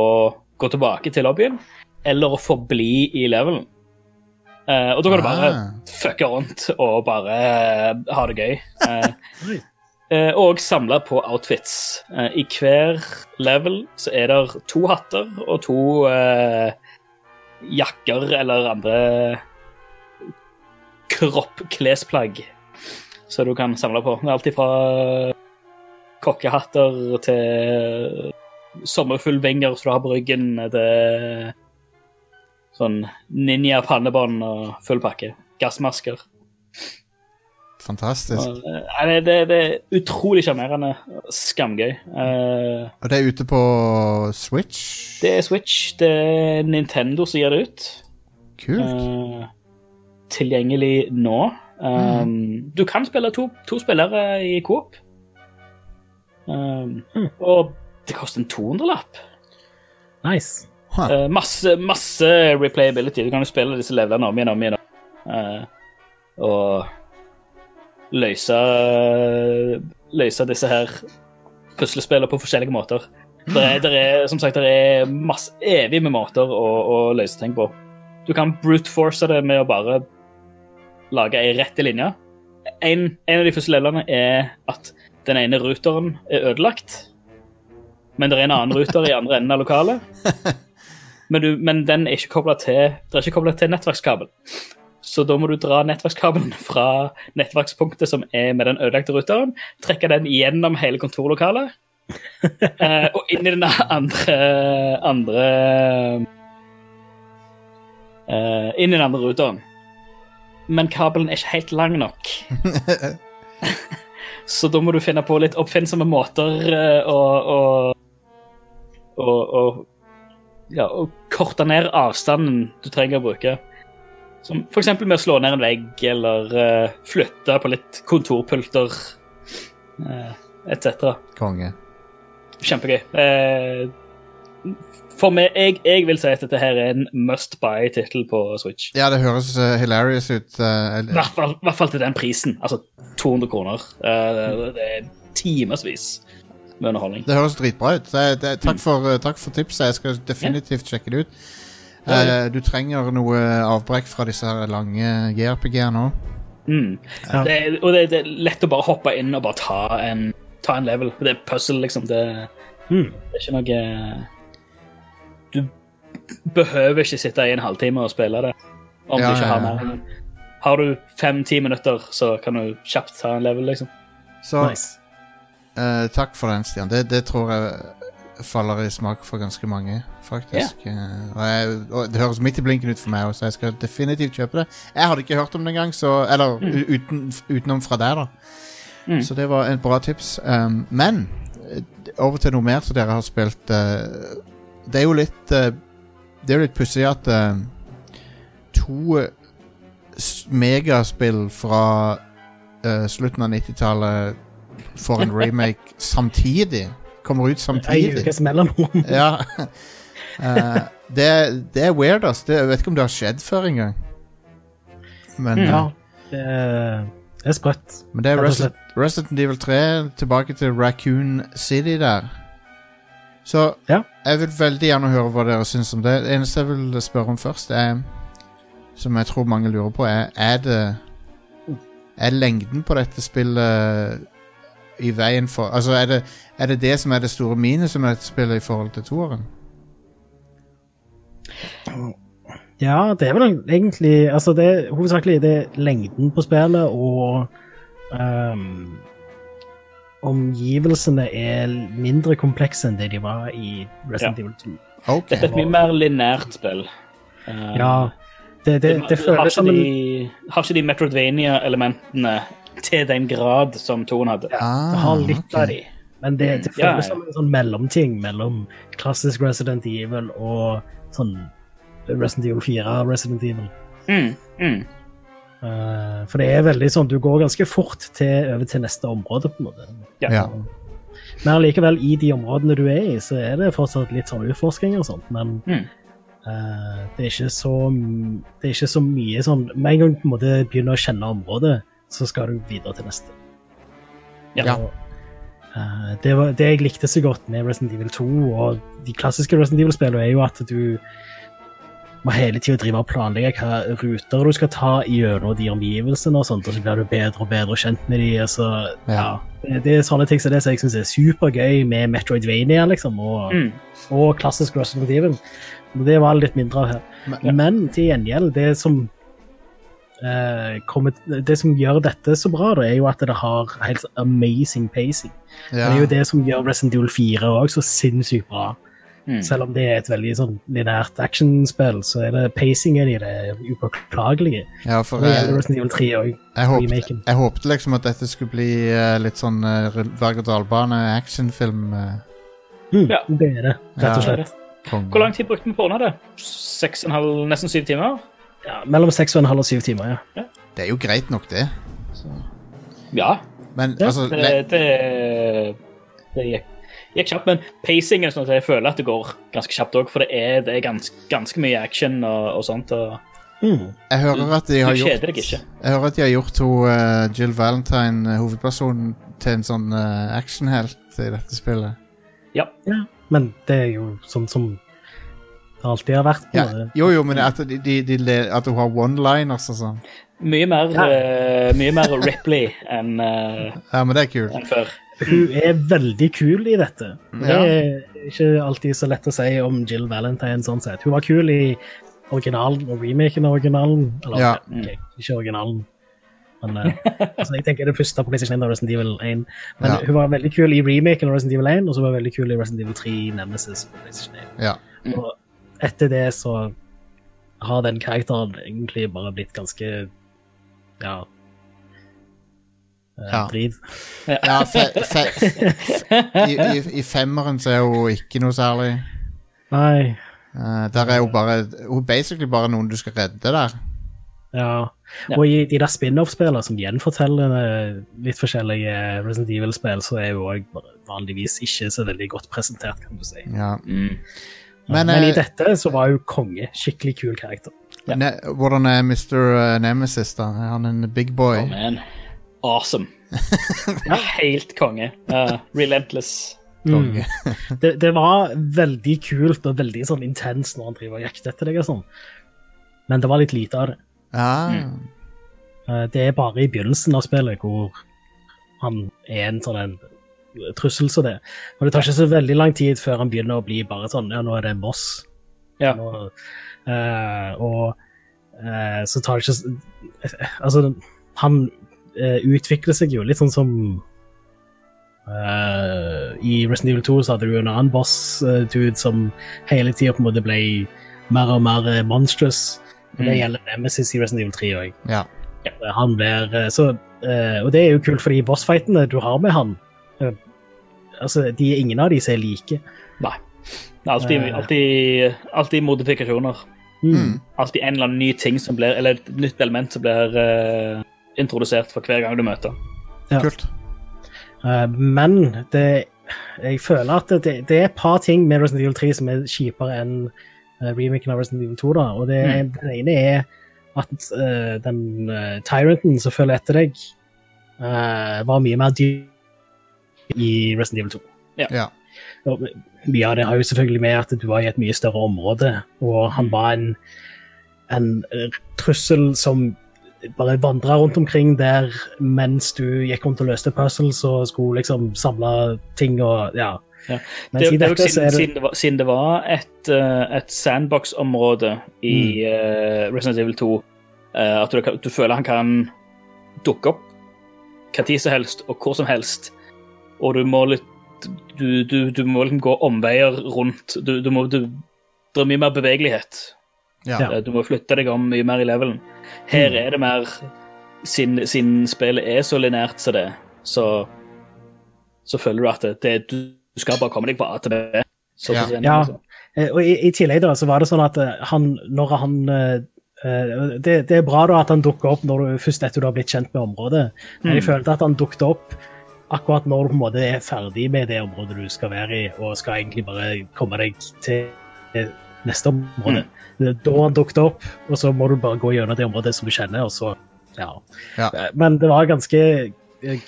gå tilbake til lobbyen eller å forbli i levelen. Eh, og da kan du bare Ah. fucke rundt og bare uh, ha det gøy. Uh, og samle på outfits. I hver level så er det to hatter og to jakker eller andre kroppklesplagg som du kan samle på. Det er alltid fra kokkehatter til sommerfuglvinger som du har på ryggen, til sånn ninja-pannebånd og full pakke. Gassmasker. Fantastisk. Og, eh, det, det, det er utrolig sjarmerende. Skamgøy. Uh, Og det er ute på Switch? det er Switch. Det er Nintendo som gir det ut. Kult. Uh, tilgjengelig nå. Um, Du kan spille to, to spillere i Coop. Um, Og det koster en 200-lapp. Nice. Huh. Eh, masse, masse replayability. Du kan jo spille disse levelene om igjen og om igjen. Uh, og løse Løse disse her puslespillene på forskjellige måter. Det er, der er, som sagt, det er masse, evig med måter å, å løse ting på. Du kan brute force det med å bare lage ei rette linje. En, en av de første levelene er at den ene ruteren er ødelagt, men det er en annen ruter i andre enden av lokalet. men, du, men den er ikke kobla til, til nettverkskabel. Så da må du dra nettverkskabelen fra nettverkspunktet som er med den ødelagte ruteren, trekke den gjennom hele kontorlokalet eh, og inn i den andre, andre eh, Inn i den andre ruteren. Men kabelen er ikke helt lang nok. Så da må du finne på litt oppfinnsomme måter eh, å, å, å, å ja, å korte ned avstanden du trenger å bruke. Som eksempel med å slå ned en vegg, eller uh, flytte på litt kontorpulter, uh, etc. Konge. Kjempegøy. Uh, for meg, jeg, jeg vil si at dette her er en must buy-tittel på Switch. Ja, det høres uh, hilarious ut. eh, I hvert fall, til den prisen. Altså 200 kroner. Eh, det, det er timevis med underholdning. det høres dritbra ut. Det, det, takk, for, eh, takk for tipset. Jeg skal definitivt sjekke det ut. Uh, du trenger noe avbrekk fra disse her lange GRPG-ene òg. Mm. Ja. Det, er- og det, det er lett å bare hoppe inn og bare ta en, ta en level. Det er puzzle, liksom. Det, Mm. det er ikke noe Du behøver ikke sitte i en halvtime og spille det. Om Ja, du ikke har mer. Har du fem-ti minutter, så kan du kjapt ta en level, liksom. Så Nice. Eh, takk for den, Stian. Det, det tror jeg faller i smak for ganske mange, faktisk. Eh, og, jeg, og det høres midt i blinken ut for meg, så jeg skal definitivt kjøpe det. Jeg hadde ikke hørt om det engang, Eller mm. uten, utenom fra deg, da. Mm. Så det var et bra tips. Um, men eh, over til noe mer som dere har spilt. Uh, det er jo litt Det er jo litt pussig at to megaspill fra slutten av 90-tallet får en remake samtidig. Kommer ut Ei samtidig. ukes mellomrom. Ja. Uh, det, det er weird, ass. Det, jeg vet ikke om det har skjedd før engang. Men, Mm. eh, Ja, det er, sprøtt. men det er Resident, Resident Evil 3 tilbake til Raccoon City der. Så Ja. jeg vil veldig gjerne høre hva dere syns om det. Det eneste jeg vil spørre om først, er Som jeg tror mange lurer på, er Er det Er lengden på dette spillet i veien for Altså, er det er det, det som er det store minuset med dette spillet i forhold til toeren? Ja, det er vel egentlig Altså, det er hovedsakelig det er lengden på spillet og um, Omgivelsene er mindre komplekse enn det de var i Resident Evil 2. Okay. Dette er et mye mer lineært spill. Um, Ja, det, det, det, det føles som en de, har ikke de Metroidvania-elementene til den grad som toen hadde. Ah, Det har litt okay. av de. Men det, det Ja, føles ja. som en sånn mellomting mellom klassisk Resident Evil og sånn Resident Evil 4 Resident Evil. Mm, mm. Uh, for det er veldig sånn, du går ganske fort til, over til neste område, på en måte. Ja. Ja. Men allikevel, i de områdene du er i, så er det fortsatt litt sånn utforsking og sånt, men Mm. uh, det, er ikke så, det er ikke så mye sånn Med en gang du begynner å kjenne området, så skal du videre til neste. Ja. Og, uh, det, var, det jeg likte så godt med Resident Evil 2 og de klassiske Resident Evil-spillene, er jo at du må hele tida drive og planlegge hva ruter du skal ta gjennom de omgivelsene, og sånt, og så blir du bedre og bedre kjent med de, og så Ja. ja. Det, det er sånne ting som det som jeg syns er supergøy med Metroidvania, liksom, og, Mm. og klassisk Resident Evil. Det var litt mindre av her. Men- Men til gjengjeld, det som eh, Det som gjør dette så bra, da, er jo at det har helt amazing pacing. Ja. Det er jo det som gjør Resident Evil 4 òg så sinnssykt bra. Mm. Selv om det er et veldig sånn lineært actionspill, så er det pacingen i det upåklagelige. ja, for jeg, Resident Evil 3 òg. jeg, håpte, jeg håpte liksom at dette skulle bli uh, litt sånn uh, berg-og-dal-bane actionfilm. Uh. Mm, Ja. Det er det, rett og slett. Ja. Hvor lang tid brukte vi på å ordne det? Seks og en halv, nesten syv timer? Ja, mellom seks og en halv og syv timer, ja. Det er jo greit nok, det. Så. Ja. Men Ja, altså Det, det, det gikk, gikk kjapt. Men pacingen sånn at jeg føler at det går ganske kjapt òg, for det er, det er ganske, ganske mye action og, og sånt. Og Mm. Jeg hører at de har gjort. Jeg hører at de har gjort hun, uh, Jill Valentine, eh, hovedpersonen, til en sånn uh, actionhelt i dette spillet. Ja. Ja, men det er jo sånn som alltid har vært. på Ja, det. jo, jo, men at, de, de, de, at hun har one-liners og sånn. Mye mer, Ja. uh, mye mer Ripley enn uh, Ja, men det er kult. før. Hun er veldig kul i dette. Det er ikke alltid så lett å si om Jill Valentine sånn sett. Hun var kul i originalen og remaken av originalen. Eller, Ja. okay, ikke originalen. Men eh, altså, jeg tenker det første på PlayStation 1 og Resident Evil 1. Men Ja. hun var veldig kul i remaken av Resident Evil 1, og så var hun veldig kul i Resident Evil 3 Nemesis på PlayStation 1. Ja. Og etter det så har den karakteren egentlig bare blitt ganske ja eh, Ja. drit. ja se, fe, i, i, I femmeren så er hun ikke noe særlig. Nei. Eh, der er hun bare Hun er basically bare noen du skal redde der. Ja. Ja. Og i de der spin-off-spillene som gjenforteller eh, litt forskjellige Resident Evil-spill, så er hun òg vanligvis ikke så veldig godt presentert, kan du si. Ja. Mm. Men, Men, i eh, dette så var jo konge. Skikkelig kul karakter. Ja. ne, hvordan er Mr. Nemesis, da? Er han en big boy? Oh, man. Awesome. Helt konge. Uh, relentless. Konge. Mm. Det, det var veldig kult og veldig sånn intens når han driver og jakter etter deg og sånn. Men det var litt lite av det. Ja. Eh, Det er bare i begynnelsen av spillet hvor han er en sånn en trussel som det. Og det tar ikke så veldig lang tid før han begynner å bli bare sånn Ja, nå er det en boss. Ja. Nå, uh, og uh, så tar det ikke uh, Altså, han utvikler seg jo litt sånn som I Resident Evil 2 så hadde du en annen boss-dude som hele tida på en måte ble mer og mer monstrous. Og det Mm. gjelder Nemesis i Resident Evil 3 òg. ja. Han blir så, Og det er jo kult, fordi bossfightene du har med han Altså, de, ingen av de som er like. Nei. Det er alltid, Eh. alltid, alltid modifikasjoner. Mm. Alltid en eller annen ny ting som blir, eller et nytt element som blir uh, introdusert for hver gang du møter. Ja. Kult. Uh, men det Jeg føler at det, det er et par ting med Resident Evil 3 som er kjipere enn uh, remaken av Resident Evil 2. da, og det, Mm. Den ene er at uh, den uh, Tyranten som følger etter deg, eh, var mye mer dyr i Resident Evil 2. Ja. Og mye av det har jo selvfølgelig med at du var i et mye større område, og han var en, en eh, trussel som bare vandra rundt omkring der mens du gikk rundt og løste puzzles og skulle liksom samle ting og ja. Ja. Det, det dette siden, er det siden, det var, siden det var et, eh, et sandbox-område i eh, Resident Evil 2, uh, at du, du føler han kan dukke opp hva tid som helst og hvor som helst, og du må litt du, du, du må liksom gå omveier rundt. Du, du må, du, det er mye mer bevegelighet. Ja. Eh, Du må flytte deg om mye mer i levelen. Her Mm. er det mer Siden, siden spillet er så linært som det, så, så føler du at det, det, du skal bare komme deg på A til B. Ja. Ja. sånn. Eh, Og i, i tillegg da, så var det sånn at eh, han, når han det, det er bra da at han dukker opp når du, først etter du har blitt kjent med området. Men jeg Mm. følte at han dukket opp akkurat når du på en måte er ferdig med det området du skal være i, og skal egentlig bare komme deg til neste område. Mm. Da Da han dukket opp, og så må du bare gå gjennom det området som du kjenner, og så ja. Ja. Men det var ganske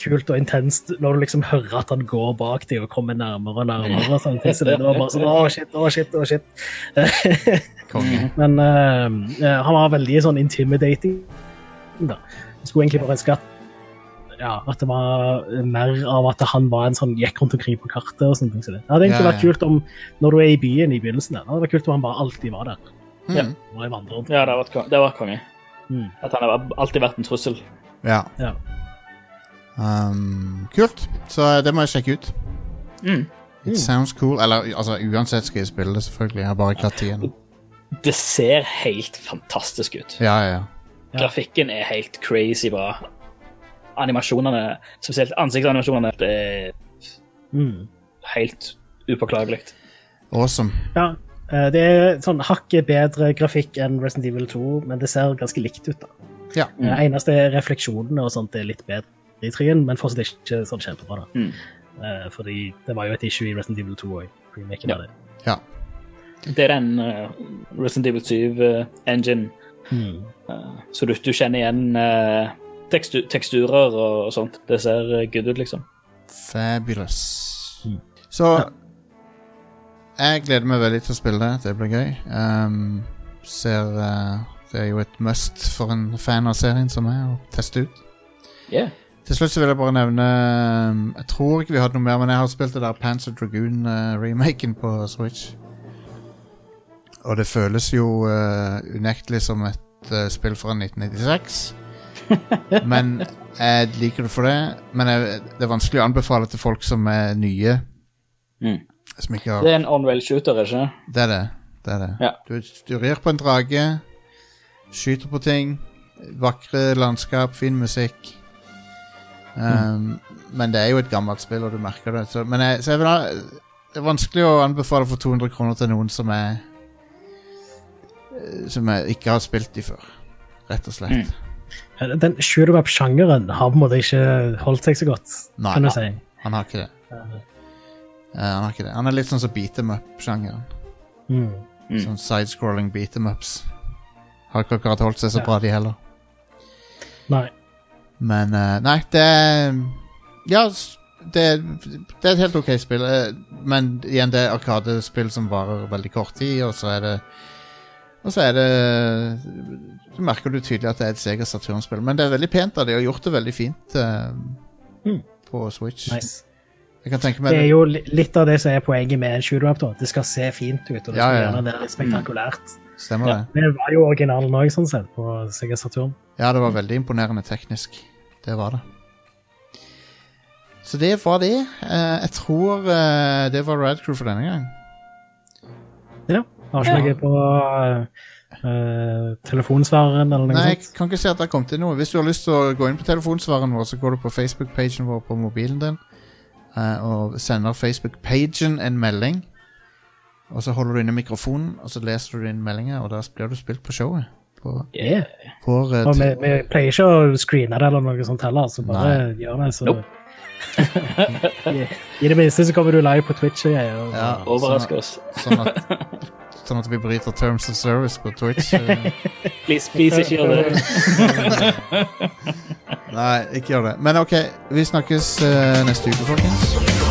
kult og intenst når du liksom hører at han går bak deg og kommer nærmere og nærmere. og sånne ting. Så det var bare sånn Å, shit, å, shit, å, shit. Men eh, han var veldig sånn intimidating. Da. Jeg skulle egentlig bare ønske at ja, at det var mer av at han var en sånn gikk rundt omkring på kartet. og sånne ting. Så det det hadde egentlig Ja, vært kult om når du er i byen i begynnelsen. der, Det hadde vært kult om han bare alltid var der. Mm. Bare vandre rundt. Ja, det har vært, kon- det har vært konge. Mm. At han har alltid vært en trussel. Ja. Ja. Um, kult. Så eh, det må jeg sjekke ut. Mm. It sounds cool. Eller altså, uansett skal jeg spille det, selvfølgelig. Jeg har bare ikke hatt tid ennå. Det ser helt fantastisk ut. Ja, ja, ja. Ja. Grafikken er helt crazy bra. Animasjonene, spesielt ansiktsanimasjonene, det er Mm. helt upåklagelig. Awesome. Ja, eh, det er sånn hakket bedre grafikk enn Resident Evil 2, men det ser ganske likt ut. da. Ja. Mm. Det eneste refleksjonene og sånt er litt bedre i trien, men fortsatt ikke sånn kjempebra. da. Mm. Eh, fordi det var jo et issue i Resident Evil 2 òg. Ja. ja. Det er den uh, Resident Evil 7-engine, Mm. så du, du kjenner igjen eh, tekstu teksturer og, sånt. Det ser eh, good ut, liksom. Fabulous. Så Så jeg gleder meg veldig til å spille det. Det blir gøy. Um, ser uh, Det er jo et must for en fan av serien som er å teste ut. Yeah. Til slutt så vil jeg bare nevne um, Jeg tror ikke vi hadde noe mer, men jeg har spilt det der Panzer Dragoon-remaken på Switch. Og det føles jo uh, unektelig som et uh, spill fra 1996. men jeg liker det for det. Men jeg, det er vanskelig å anbefale til folk som er nye. Mm. Som ikke har Det er en on-rail shooter, ikke Det er det. det, er det. Ja. Du, du rir på en drage, skyter på ting. Vakre landskap, fin musikk. Um, Men det er jo et gammelt spill, og du merker det. Så, men jeg, så jeg vil ha, det er vanskelig å anbefale for 200 kroner til noen som er eh, Som jeg ikke har spilt de før, rett og slett. Mm. Den shoot em up-sjangeren har på en måte ikke holdt seg så godt, Nei, kan du si. han har ikke det. Uh, han har ikke det. Han er litt sånn som beat em up-sjangeren. Mm. Mm. Sånn sidescrolling beat em ups. Har ikke akkurat holdt seg så Ja. bra, de heller. Nei. Men uh, nei, det er Ja, det, det er et helt ok spill. eh, Men igjen, det er Arkadespill som varer veldig kort tid, og så er det Og så er det Så merker du tydelig at det er et Sega Saturn-spill. Men det er veldig pent av de har gjort det veldig fint uh, Mm. på Switch. Nice. Det er jo litt av det som er poenget med en shoot em up. Det skal se fint ut, og det Ja, skal ja. gjerne være litt spektakulært. Stemmer Ja. det? Det var jo originalen òg, sånn sett, på Sega Saturn. Ja, det var veldig imponerende teknisk. Det var det. Så det var det. Eh, jeg tror eh, det var Radcrew for denne gang. Ja. Har ikke Ja. noe på uh, telefonsvareren eller noe Nei, jeg sånt? kan ikke se at det har kommet inn noe. Hvis du har lyst til å gå inn på telefonsvareren vår, så går du på Facebook-pagen vår på mobilen din uh, og sender Facebook-pagen en melding. Og så holder du inne mikrofonen, og så leser du inn meldinga, og da blir du spilt på showet. På Yeah. på, uh, Og vi, vi pleier ikke å screene det eller noe sånt heller, så bare gjør det. Så Nope. I, I det minste så kommer du live på Twitch og ja, Ja. Overrask oss. sånn, at, sånn at vi bryter terms of service på Twitch. eh. Please, please, ikke gjør det. Nei, ikke gjør det. Men OK, vi snakkes uh, neste uke, folkens.